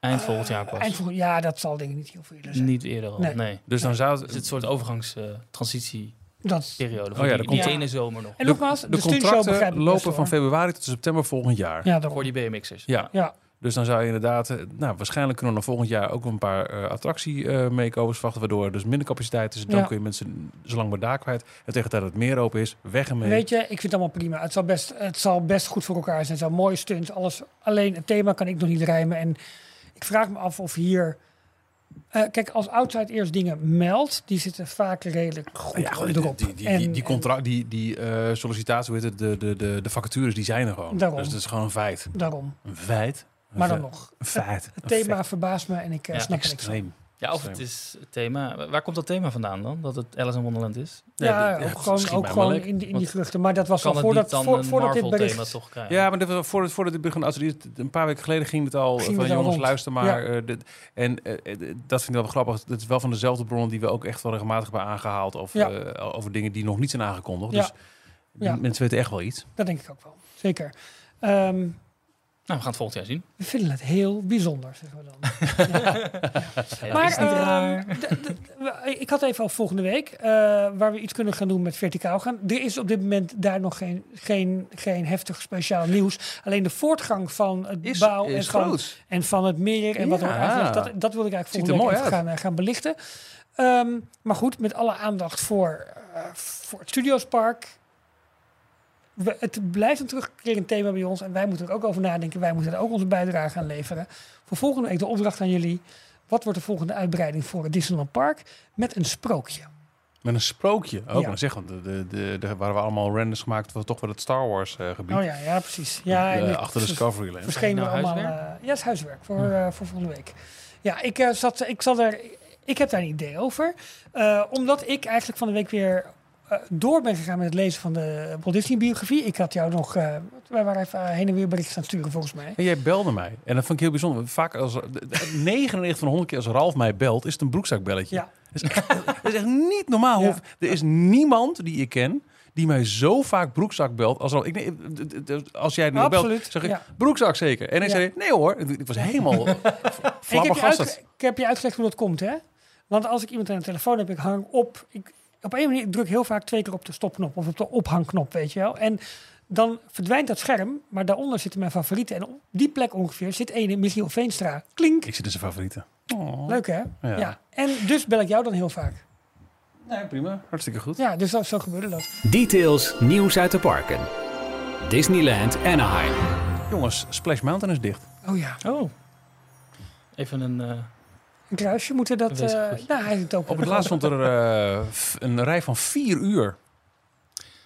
Eind volgend jaar pas. Eind volgend- ja, dat zal denk ik niet heel veel eerder zijn. Niet eerder al. Nee. Nee. Dus dan zou Het is een soort overgangstransitieperiode. Dat, voor Oh ja, die, de die cont- ene zomer nog. en nogmaals, de, contracten lopen hoor. van februari tot september volgend jaar. Ja, daarom. Voor die BMX'ers. Ja. Ja, Dus dan zou je inderdaad... eh, Nou, waarschijnlijk kunnen we nog volgend jaar ook een paar eh attractie eh makeovers verwachten... waardoor er dus minder capaciteit is. Dan Ja. kun je mensen zolang maar daar kwijt. En tegen dat het meer open is, weg ermee. Weet je, ik vind het allemaal prima. Het zal best, het zal best goed voor elkaar zijn. Het zal mooie stunts, alles. Alleen het thema kan ik nog niet rijmen. En ik vraag me af of hier... eh, kijk, als Outside eerst dingen meldt, die zitten vaak redelijk goed ja, erop. die, die, die, En- die, contract, die, die eh, sollicitatie, hoe heet het, de, de, de, de vacatures, die zijn er gewoon. Daarom. Dus het is gewoon een feit. Daarom. Een feit. Een Maar dan nog. Een feit. Het thema feit. verbaast me en ik eh, Ja, snap niks. Extreem. Ja, of het is het thema. Waar komt dat thema vandaan dan? Dat het Alice in Wonderland is? Ja, ook ja, gewoon, ook gewoon in, die- in die vruchten. Maar dat was Kan al het voordat, voor, voordat dit bericht... toch krijgen? Ja, maar dit, voordat, voordat dit begon, als er dit- een paar weken geleden ging het al Ging van het jongens, rond. luister maar. eh, dit- en eh, eh, dat vind ik wel grappig. Het is wel van dezelfde bronnen die we ook echt wel regelmatig hebben aangehaald. Of, Ja. over dingen die nog niet zijn aangekondigd. Ja. Dus mensen weten echt wel iets. Dat denk ik ook wel. Zeker. Ehm, Nou, we gaan het volgend jaar zien. we vinden het heel bijzonder, zeggen we dan. Ja, maar is niet ehm, raar. ik had even over volgende week, eh, waar we iets kunnen gaan doen met verticaal gaan. Er is op dit moment daar nog geen, geen, geen heftig speciaal nieuws. Alleen de voortgang van het Is, bouw en van, en van het meer en wat er dat, dat wil ik eigenlijk volgende week mooi even uit. gaan, eh, gaan belichten. Ehm, maar goed, met alle aandacht voor, eh, voor het Studiospark. We, het blijft een terugkerend thema bij ons en wij moeten er ook over nadenken. Wij moeten er ook onze bijdrage aan leveren. Voor volgende week de opdracht aan jullie. wat wordt de volgende uitbreiding voor het Disneyland Park? Met een sprookje. Met een sprookje. Ook, Ja. dan zeg, want de, de, de, de, waren we allemaal renders gemaakt voor toch wel het Star Wars eh, gebied. Oh ja, ja precies. Ja, achter de Discovery Lane. verschenen we Nou, allemaal. huiswerk? eh, ja, het is huiswerk voor, eh, voor volgende week. Ja, ik, eh, zat, ik zal er. Ik heb daar een idee over. Eh, omdat ik eigenlijk van de week weer door ben gegaan met het lezen van de Walt Disney biografie. Ik had jou nog. eh wij waren even heen en weer berichten aan het sturen volgens mij. En jij belde mij. En dat vond ik heel bijzonder. Vaak als 99 van de 100 keer als Ralf mij belt, is het een broekzakbelletje. Ja. Dat, is echt, dat is echt niet normaal. Ja. Er is niemand die ik ken die mij zo vaak broekzak belt als Ralf. Ik, als jij nu belt, Absoluut. zeg ik ja. broekzak zeker. En hij Ja. zei nee hoor. Ik was helemaal Ik heb, je flabbergasted. uitge- ik heb je uitgelegd hoe dat komt, hè? Want als ik iemand aan de telefoon heb, ik hang op. Ik, op een manier ik druk heel vaak twee keer op de stopknop of op de ophangknop, weet je wel. En dan verdwijnt dat scherm, maar daaronder zitten mijn favorieten. En op die plek ongeveer zit ene Michiel Veenstra. Klink. Ik zit in zijn favorieten. Oh. Leuk, hè? Ja. Ja. En dus bel ik jou dan heel vaak. Nee, prima. Hartstikke goed. Ja, dus dat, zo gebeurde dat. Details, nieuws uit de parken. Disneyland Anaheim. Jongens, Splash Mountain is dicht. Oh ja, Oh. Even een... eh, een kruisje. Moeten dat... Wees eh nou, hij het ook. Op het laatst stond er eh, een rij van vier uur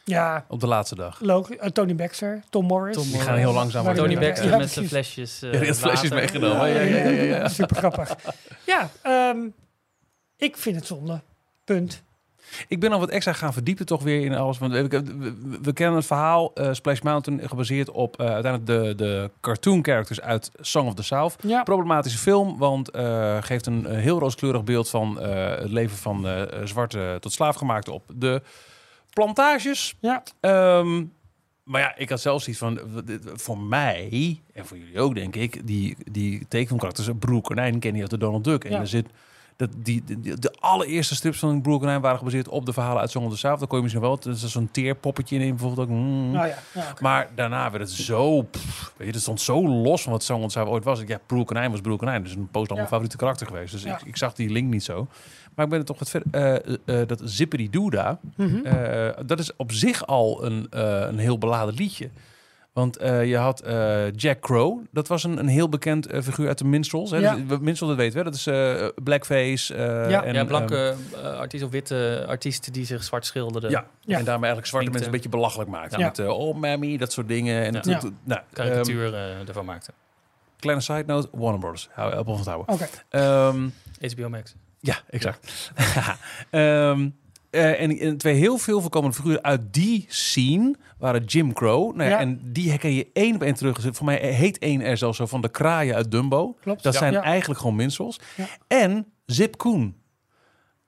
Ja, op de laatste dag. Eh, Tony Baxter, Tom Morris. Tom Die gaan heel langzaam. Tony Ja, Baxter ja, met zijn flesjes eh Ja, die flesjes meegenomen. Ja, ja, ja, ja, ja. Super grappig. Ja, ehm, ik vind het zonde. Punt. Ik ben al wat extra gaan verdiepen toch weer in alles. Want we, we- we kennen het verhaal eh, Splash Mountain gebaseerd op eh, uiteindelijk de, de cartoon characters uit Song of the South. Ja, Problematische film, want eh geeft een heel rooskleurig beeld van het leven van zwarte tot slaafgemaakte op de plantages. ja. Ehm, maar ja, ik had zelfs iets van, voor mij, en voor jullie ook denk ik, die, die tekenfilmkarakters, Broer Konijn ken je uit de Donald Duck. En Ja. er zit, dat, die, de allereerste strips van Konijn waren gebaseerd op de verhalen uit Song of the South. Daar kon je misschien wel, zo'n teerpoppetje in bijvoorbeeld ook. mm. Nou ja. Maar daarna werd het zo, pff, weet je, het stond zo los van wat Song of the South ooit was. Ja, Konijn was Konijn, dus een post al mijn favoriete karakter geweest. Dus ik, ik zag die link niet zo. Maar ik ben er toch wat verder, eh, eh, eh, dat Zippity Doodah, Mhm. eh, dat is op zich al een, een heel beladen liedje. Want eh, je had eh, Jack Crow. Dat was een, een heel bekend eh, figuur uit de minstrels. Hè? Ja. Dus, dat weten we. Dat is eh, blackface. eh, Ja. en, ja, blanke ehm, eh, artiest of witte artiesten die zich zwart schilderden. ja. Ja. en daarmee eigenlijk zwarte mensen een beetje belachelijk maakte. Ja. Met oh mammy, dat soort dingen. En Ja. nou, ehm, Karikatuur eh, ervan maakte. kleine side note, Warner Brothers. Hou op ons houden. Oké. Ehm, HBO Max. Ja, exact. Ehm, eh, en, en twee heel veel voorkomende figuren uit die scene waren Jim Crow. Nou ja, Ja. En die herken je één op één terug. Voor mij heet één er zelfs zo van de kraaien uit Dumbo. Klopt. Dat Ja. zijn eigenlijk gewoon minstrels. Ja. En Zip Koen.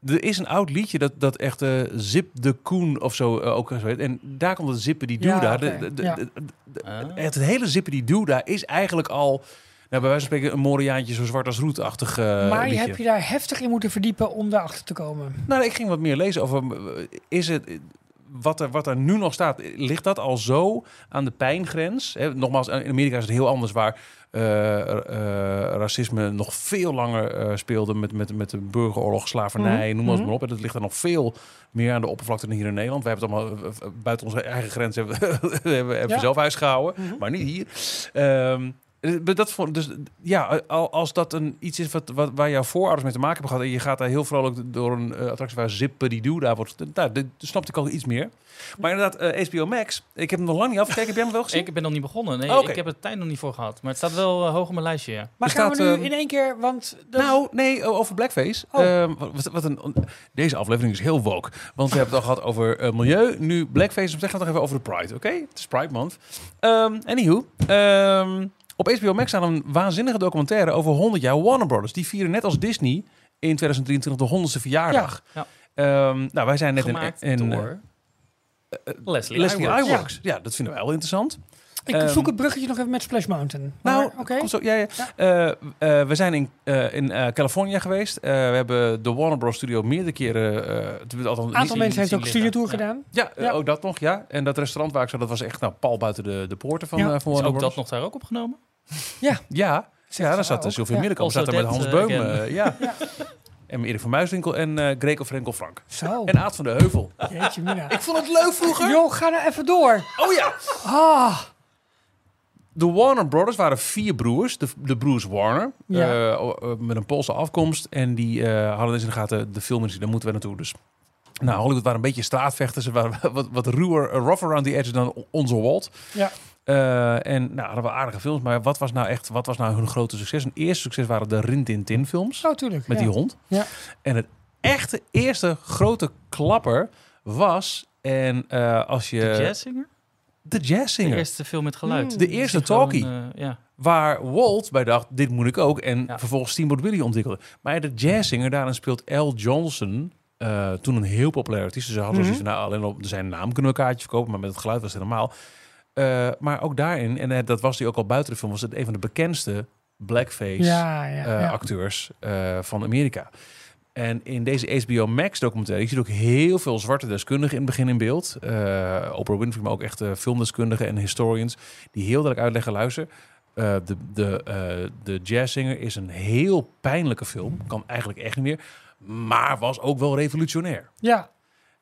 Er is een oud liedje dat, dat echt eh, Zip de Koen of zo eh, ook zo heet. En daar komt het zippen die doe daar. het hele zippen die doe daar is eigenlijk al... Nou, bij wijze van spreken een Moriaantje zo zwart als roetachtig eh maar je hebt je daar heftig in moeten verdiepen om daarachter te komen. Nou, ik ging wat meer lezen over. Is het. Wat er, wat er nu nog staat, ligt dat al zo aan de pijngrens? Hè, nogmaals, in Amerika is het heel anders waar eh, eh, racisme nog veel langer speelde met, met, met de burgeroorlog, slavernij, Mhm, noem maar, mhm. maar op. En dat ligt er nog veel meer aan de oppervlakte dan hier in Nederland. Wij hebben het allemaal buiten onze eigen grens hebben, hebben, hebben we Ja. zelf huis gehouden, Mhm. maar niet hier. Ehm, eh, dat vond, dus ja, al- als dat een, iets is wat, wat, waar jouw voorouders mee te maken hebben gehad... en je gaat daar heel vrolijk door een eh, attractie waar zippen die doe daar wordt... Nou, dat snapte ik al iets meer. Maar inderdaad, eh, HBO Max, ik heb hem nog lang niet afgekeken. Heb jij hem wel gezien? Ik ben nog niet begonnen. Nee, Oh, ik heb er tijd nog niet voor gehad. Maar het staat wel eh, hoog op mijn lijstje, ja. Maar Er gaan we staat, nu ehm, in één keer, want... dat- Nou, nee, over Blackface. Oh. Ehm, wat, wat een, deze aflevering is heel woke. Want we hebben het al gehad over eh, milieu. Nu Blackface. We gaan het nog even over de Pride, oké? Het is Pride Month. Ehm anywho. ehm, op HBO Max staat een waanzinnige documentaire over 100 jaar Warner Brothers. Die vieren net als Disney in 2023 de 100ste verjaardag. Ja. Ehm, nou, wij zijn net in... Gemaakt in eh, door Leslie, Leslie Iwerks. Iwerks. Ja. dat vinden wij wel interessant. ik ehm, zoek het bruggetje nog even met Splash Mountain. Maar, Nou, oké. ja, ja. Ja. Eh, eh, we zijn in, eh in eh, Californië geweest. Eh, we hebben de Warner Bros. Studio meerdere keren... eh Een aantal mensen heeft ook een liggen. studiotour Ja. gedaan. Ja, eh, Ja. ook dat nog, ja. En dat restaurant waar ik zat, dat was echt nou, pal buiten de, de poorten van, Ja. eh, van Is Warner ook Bros. dat nog daar ook opgenomen? Ja, ja daar zat ook, uh, Sylvia ja. Middelkamp, zat er met Hans eh, Beum. eh, ja. Ja. En Erik van Muiswinkel en eh Greco Frenkel Frank. Zo, En Aad van de Heuvel. jeetje mina. Ik vond het leuk vroeger. Joh, ga nou even door. Oh ja. Ah, De Warner Brothers waren vier broers, de, de broers Warner, Ja. met een Poolse afkomst. En die eh, hadden dus in de gaten de filmindustrie, daar moeten we naartoe. Dus nou, Hollywood waren een beetje straatvechters. Ze waren wat, wat ruwer, rough around the edges dan onze Walt. Ja. Eh, en nou, hadden wel aardige films, maar wat was nou echt, wat was nou hun grote succes? Hun eerste succes waren de Rin Tin Tin films Zo, tuurlijk. met ja. die hond. Ja. En het echte eerste grote klapper was, en eh, als je... De Jazzzinger? De De Jazzzinger. eerste film met geluid. Mm. De eerste gewoon, talkie. eh, ja. Waar Walt bij dacht, dit moet ik ook. En Ja. vervolgens Steamboat Willie ontwikkelde. Maar de jazzzinger, daarin speelt L. Johnson. eh, toen een heel populair artiest. Dus ze hadden Mhm. zoiets van, nou, alleen op zijn naam kunnen we een kaartje verkopen. Maar met het geluid was het helemaal. Eh, maar ook daarin, en eh, dat was hij ook al buiten de film, was het een van de bekendste blackface Ja, ja, eh, ja. van Amerika. En in deze HBO Max documentaire, je ziet ook heel veel zwarte deskundigen in het begin in beeld. Eh Oprah Winfrey, maar ook echt filmdeskundigen en historians, die heel duidelijk uitleggen, luister, de, de, de Jazzzinger is een heel pijnlijke film, kan eigenlijk echt niet meer, maar was ook wel revolutionair. ja.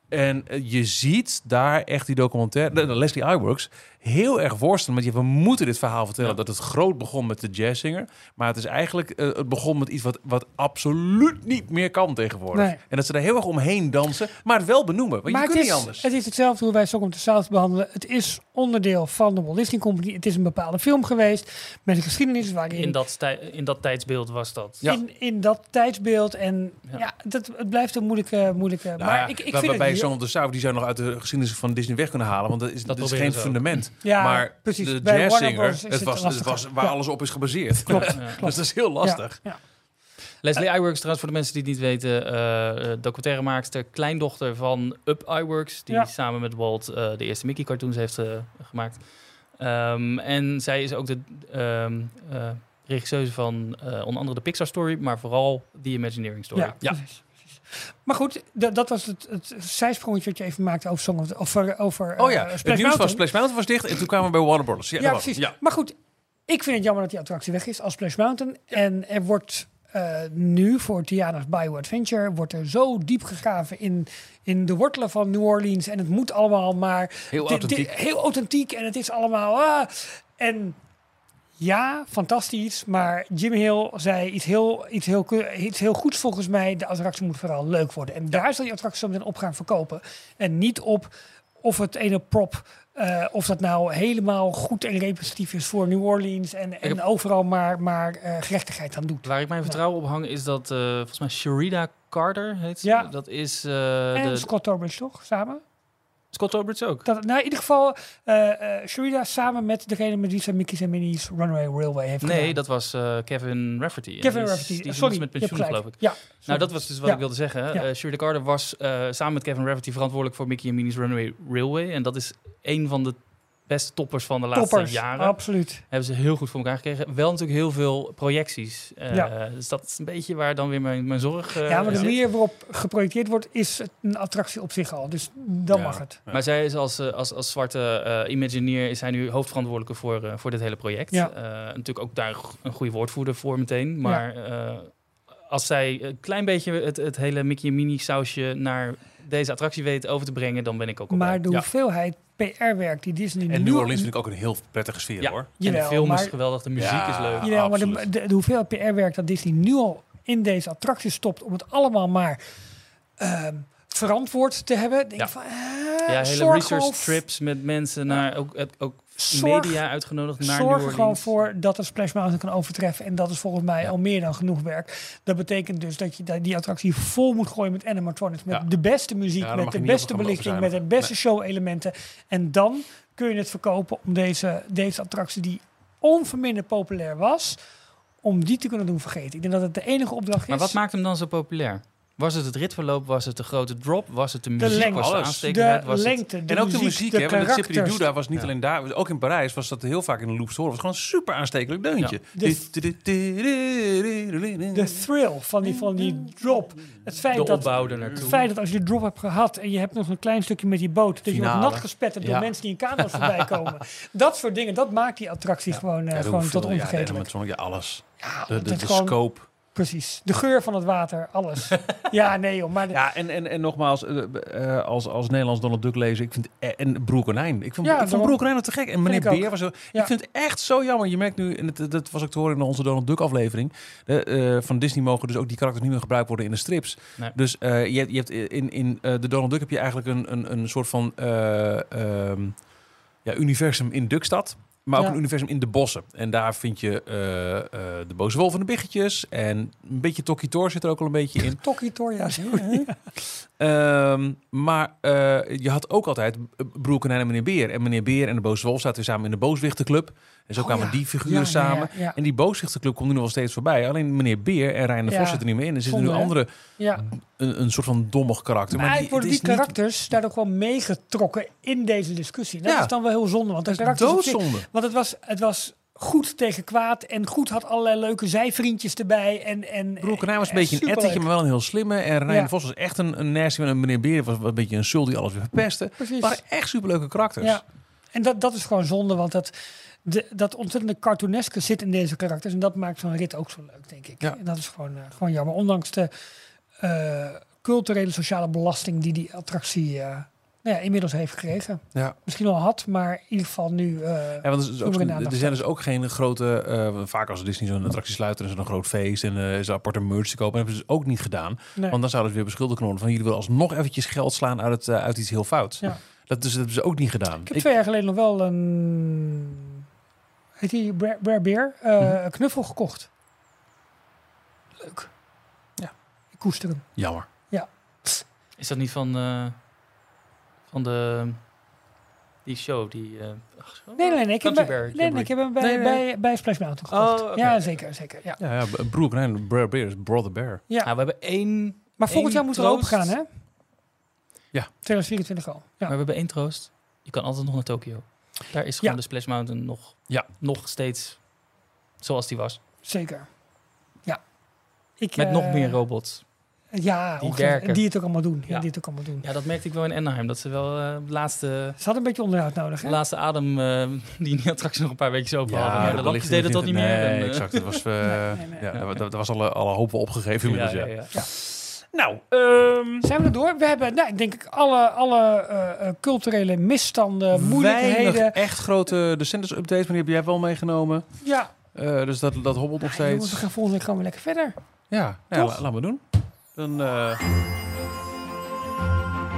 En je ziet daar echt die documentaire, Leslie Iwerks, heel erg worstelen met je. We moeten dit verhaal vertellen Ja. dat het groot begon met de jazzzinger, maar het is eigenlijk eh, het begon met iets wat, wat absoluut niet meer kan tegenwoordig. Nee. En dat ze er heel erg omheen dansen, maar het wel benoemen, want maar je het kunt is, niet anders. het is hetzelfde hoe wij of the South behandelen. Het is onderdeel van de Walt Disney Company. Het is een bepaalde film geweest met een geschiedenis waarin In, dat in dat tijdsbeeld was dat. Ja. in, in dat tijdsbeeld. En ja, Ja. dat, het blijft een moeilijke... moeilijke Nou maar ja, ik, ik waar- vind waarbij het... Song of the South, die zou nog uit de geschiedenis van Disney weg kunnen halen, want dat is, Dat dat is geen fundament. Ja, maar precies. de jazzzinger, het het was, het was waar Ja. alles op is gebaseerd. Klopt. Ja. Dus dat is heel lastig. Ja, ja. Leslie Iwerks, trouwens voor de mensen die het niet weten, eh eh, documentairemaakster, kleindochter van Up Iwerks, die Ja. samen met Walt eh, de eerste Mickey cartoons heeft gemaakt. Ehm, en zij is ook de ehm eh, regisseuse van eh, onder andere de Pixar Story, maar vooral The Imagineering Story. Ja, precies. Maar goed, dat was het, het zijsprongetje wat je even maakte over Song of the, over, over Oh ja, eh, het Splash nieuws Mountain. was Splash Mountain was dicht en toen kwamen we bij Warner Brothers. Ja, Ja, precies. Ja. Maar goed, ik vind het jammer dat die attractie weg is als Splash Mountain. En er wordt eh, nu voor Tiana's Bio Adventure wordt er zo diep gegraven in, in de wortelen van New Orleans. En het moet allemaal maar Heel authentiek. heel authentiek en het is allemaal. ah. en ja, fantastisch. Maar Jim Hill zei iets heel, iets, heel, iets heel goeds volgens mij. De attractie moet vooral leuk worden. En daar zal die attractie zo meteen op gaan verkopen. En niet op of het ene prop. eh, of dat nou helemaal goed en representatief is voor New Orleans. En, en heb- overal maar, maar eh, gerechtigheid aan doet. Waar ik mijn vertrouwen op hang is dat, eh, volgens mij Sharida Carter heet ze. Ja. Dat is en de, Scott Torbridge toch? Samen? Scott Torbridge ook. Dat, nou, in ieder geval uh, Sharida samen met degene met wie ze Mickey's en Minnie's Runaway Railway heeft gedaan. Nee, dat was eh, Kevin Rafferty. En Kevin die is- Rafferty. Die is Sorry, met pensioen, geloof ik. Ja, Nou, dat was dus wat Ja. ik wilde zeggen. Ja. Shirley Carter was samen met Kevin Rafferty verantwoordelijk voor Mickey en Minnie's Runaway Railway. En dat is een van de beste toppers van de laatste Toppers, jaren. absoluut. Hebben ze heel goed voor elkaar gekregen. Wel natuurlijk heel veel projecties. Eh, Ja. Dus dat is een beetje waar dan weer mijn, mijn zorg eh, ja, maar de zit. manier waarop geprojecteerd wordt, is het een attractie op zich al. Dus dan Ja. mag het. Ja. Maar zij is als, eh, als, als zwarte eh Imagineer is hij nu hoofdverantwoordelijke voor, voor dit hele project. Ja. Eh, natuurlijk ook daar een goede woordvoerder voor meteen. Maar eh, als zij een klein beetje het, het hele Mickey en Minnie sausje naar deze attractie weet over te brengen, dan ben ik ook al Maar de Ja. hoeveelheid PR-werk die Disney En nu... New Orleans vind ik ook een heel prettige sfeer Ja. hoor. En de Jawel, film maar- is geweldig, de muziek Ja. is leuk. Jawel, maar de, absoluut. de, de hoeveelheid PR-werk dat Disney nu al in deze attractie stopt... om het allemaal maar ehm, verantwoord te hebben. Denk Ja. ik van, eh, Ja, hele zorg research trips met mensen naar ook, het- ook Zorg- media uitgenodigd naar Zorg er gewoon voor dat het Splash Mountain kan overtreffen. En dat is volgens mij Ja. al meer dan genoeg werk. Dat betekent dus dat je die attractie vol moet gooien met animatronics. Met Ja. de beste muziek, Ja, met de beste belichting, met de beste show-elementen. En dan kun je het verkopen om deze, deze attractie die onverminderd populair was... om die te kunnen doen vergeten. Ik denk dat het de enige opdracht is. Maar wat maakt hem dan zo populair? Was het het ritverloop? Was het de grote drop? Was het de de muziek? lengte, was de de Was het... lengte, de en ook muziek, de muziek, de hè? Want het Zippity daar was niet Ja. alleen daar, ook in Parijs was dat heel vaak in de loops te horen. Het was gewoon een super aanstekelijk deuntje. De- De thrill van die, van die drop. Het feit De dat opbouw er Het feit dat als je de drop hebt gehad en je hebt nog een klein stukje met die boot, dat je wordt nat gespetterd door Ja. mensen die in kano's voorbij komen. Dat soort dingen, dat maakt die attractie gewoon, eh, Ja, gewoon tot ja, onvergetelijk. ja, alles. Ja, De, scope. Precies. De geur van het water, alles. ja, nee joh. Maar de- Ja, en, en, en nogmaals, eh, eh, als, als Nederlands Donald Duck lezer, ik vind eh, en Broer Konijn. Ik vond, Ja, ik vond nog te gek. En meneer ook. Beer was zo. Ja. Ik vind het echt zo jammer. Je merkt nu, en het, dat was ook te horen in onze Donald Duck aflevering. De, eh, van Disney mogen dus ook die karakters niet meer gebruikt worden in de strips. Nee. Dus eh, je, hebt- je hebt in, in eh, de Donald Duck heb je eigenlijk een, een, een soort van eh, ehm, ja, universum in Duckstad. Maar ook Ja. een universum in de bossen. En daar vind je eh, eh, de boze wolf en de biggetjes. En een beetje Tokkie Tor zit er ook al een beetje in. Tokkie Tor, ja. Ehm, maar eh, je had ook altijd Broer Konijn en meneer Beer. En meneer Beer en de Boze Wolf zaten samen in de Booswichtenclub. En zo Oh, kwamen ja. die figuren Ja, samen. Ja, En die Booswichtenclub komt nu nog wel steeds voorbij. Alleen meneer Beer en Rijn de. Vos zitten er niet meer in. Er zitten nu Zonde, andere, een, een soort van dommig karakter. Maar Maar, eigenlijk worden die niet- karakters daar ook wel meegetrokken in deze discussie. Dat is dan wel heel zonde. Want de Het is karakters op zich- doodzonde. Want het was, het was goed tegen kwaad. En goed had allerlei leuke zijvriendjes erbij. En, en, was een eh, beetje een ettetje, maar wel een heel slimme. En Rijn Ja. Vos was echt een, een nasty. En meneer Beer was een beetje een sul die alles weer verpestte. Precies. Waren echt superleuke karakters. Ja. En dat, dat is gewoon zonde, want dat, de, dat ontzettende cartooneske zit in deze karakters. En dat maakt zo'n rit ook zo leuk, denk ik. Ja. En dat is gewoon, eh, gewoon jammer. Ondanks de eh, culturele sociale belasting die die attractie eh, nou ja, inmiddels heeft gekregen. Ja. Misschien al had, maar in ieder geval nu... eh, Ja, want er, is ook, er zijn dus ook geen grote... eh, vaak als Disney zo'n attractie sluit, dan is er een groot feest en eh, is er aparte merch te kopen. Hebben ze dus ook niet gedaan. nee. Want dan zouden ze weer beschuldigd worden van... jullie willen alsnog eventjes geld slaan uit, het, uit iets heel fouts. Ja. Dat, dus, dat hebben ze ook niet gedaan. Ik heb twee jaar geleden nog wel een... Heet die Bear? eh, Mhm. Een knuffel gekocht. Leuk. Ja. Ik koester hem. Jammer. Is dat niet van, eh, van de, die show? Die, eh, ach, zo? Nee, nee, nee. Ik heb, bij- Bear nee, nee, ik heb hem bij, Nee, nee. bij, bij Splash Mountain gekocht. Oh, oké. Ja, zeker, zeker. Ja. Ja, ja Broer Konijn, Brer Bear is Brother Bear. Ja. Nou, we hebben één, Maar volgend jaar moeten we open gaan, hè? Ja. 2024 al. maar Ja. we hebben één troost. Je kan altijd nog naar Tokio. Daar is gewoon Ja. de Splash Mountain nog, Ja. nog steeds zoals die was. Zeker. Ja. Ik, Met eh, nog meer robots. Ja, die werken. Die het ook allemaal doen. Ja, Ja. die het ook allemaal doen. Ja, dat merkte ik wel in Anaheim. Dat ze wel eh, de laatste, Ze hadden een beetje onderhoud nodig, de hè? laatste adem eh, die in die attractie nog een paar weekjes open hadden. Maar de dat lampjes deden dat niet nee, meer. en, eh, exact. Dat was, eh, Nee, nee, nee. Ja, daar, daar was alle, alle hoop wel opgegeven ja, inmiddels. Ja, ja, ja. Nou, ehm, Zijn we er door? We hebben, nou, ik denk ik, alle, alle eh, eh, culturele misstanden, moeilijkheden. echt grote descendants updates, maar die heb jij wel meegenomen. Ja, Eh, dus dat, dat hobbelt nog Ja, jongens, we steeds. gaan volgende week gewoon weer lekker verder. Ja, nou ja laten we doen. Dan, eh,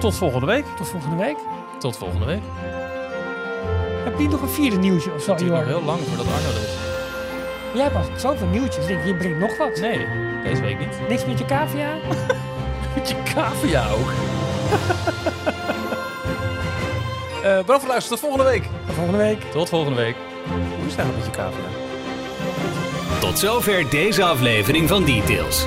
tot volgende week. Tot volgende week. Tot volgende week. Heb je nog een vierde nieuwtje of zo, Het duurt nog heel lang voordat Arno er is. Jij hebt al zoveel nieuwtjes. Ik denk, je brengt nog wat. Nee, deze week niet. Niks met je cavia? Met je cavia ook. Eh bedankt voor het luisteren. Tot volgende week. Tot volgende week. Tot volgende week. Hoe is het eigenlijk met je cavia? Tot zover deze aflevering van Details.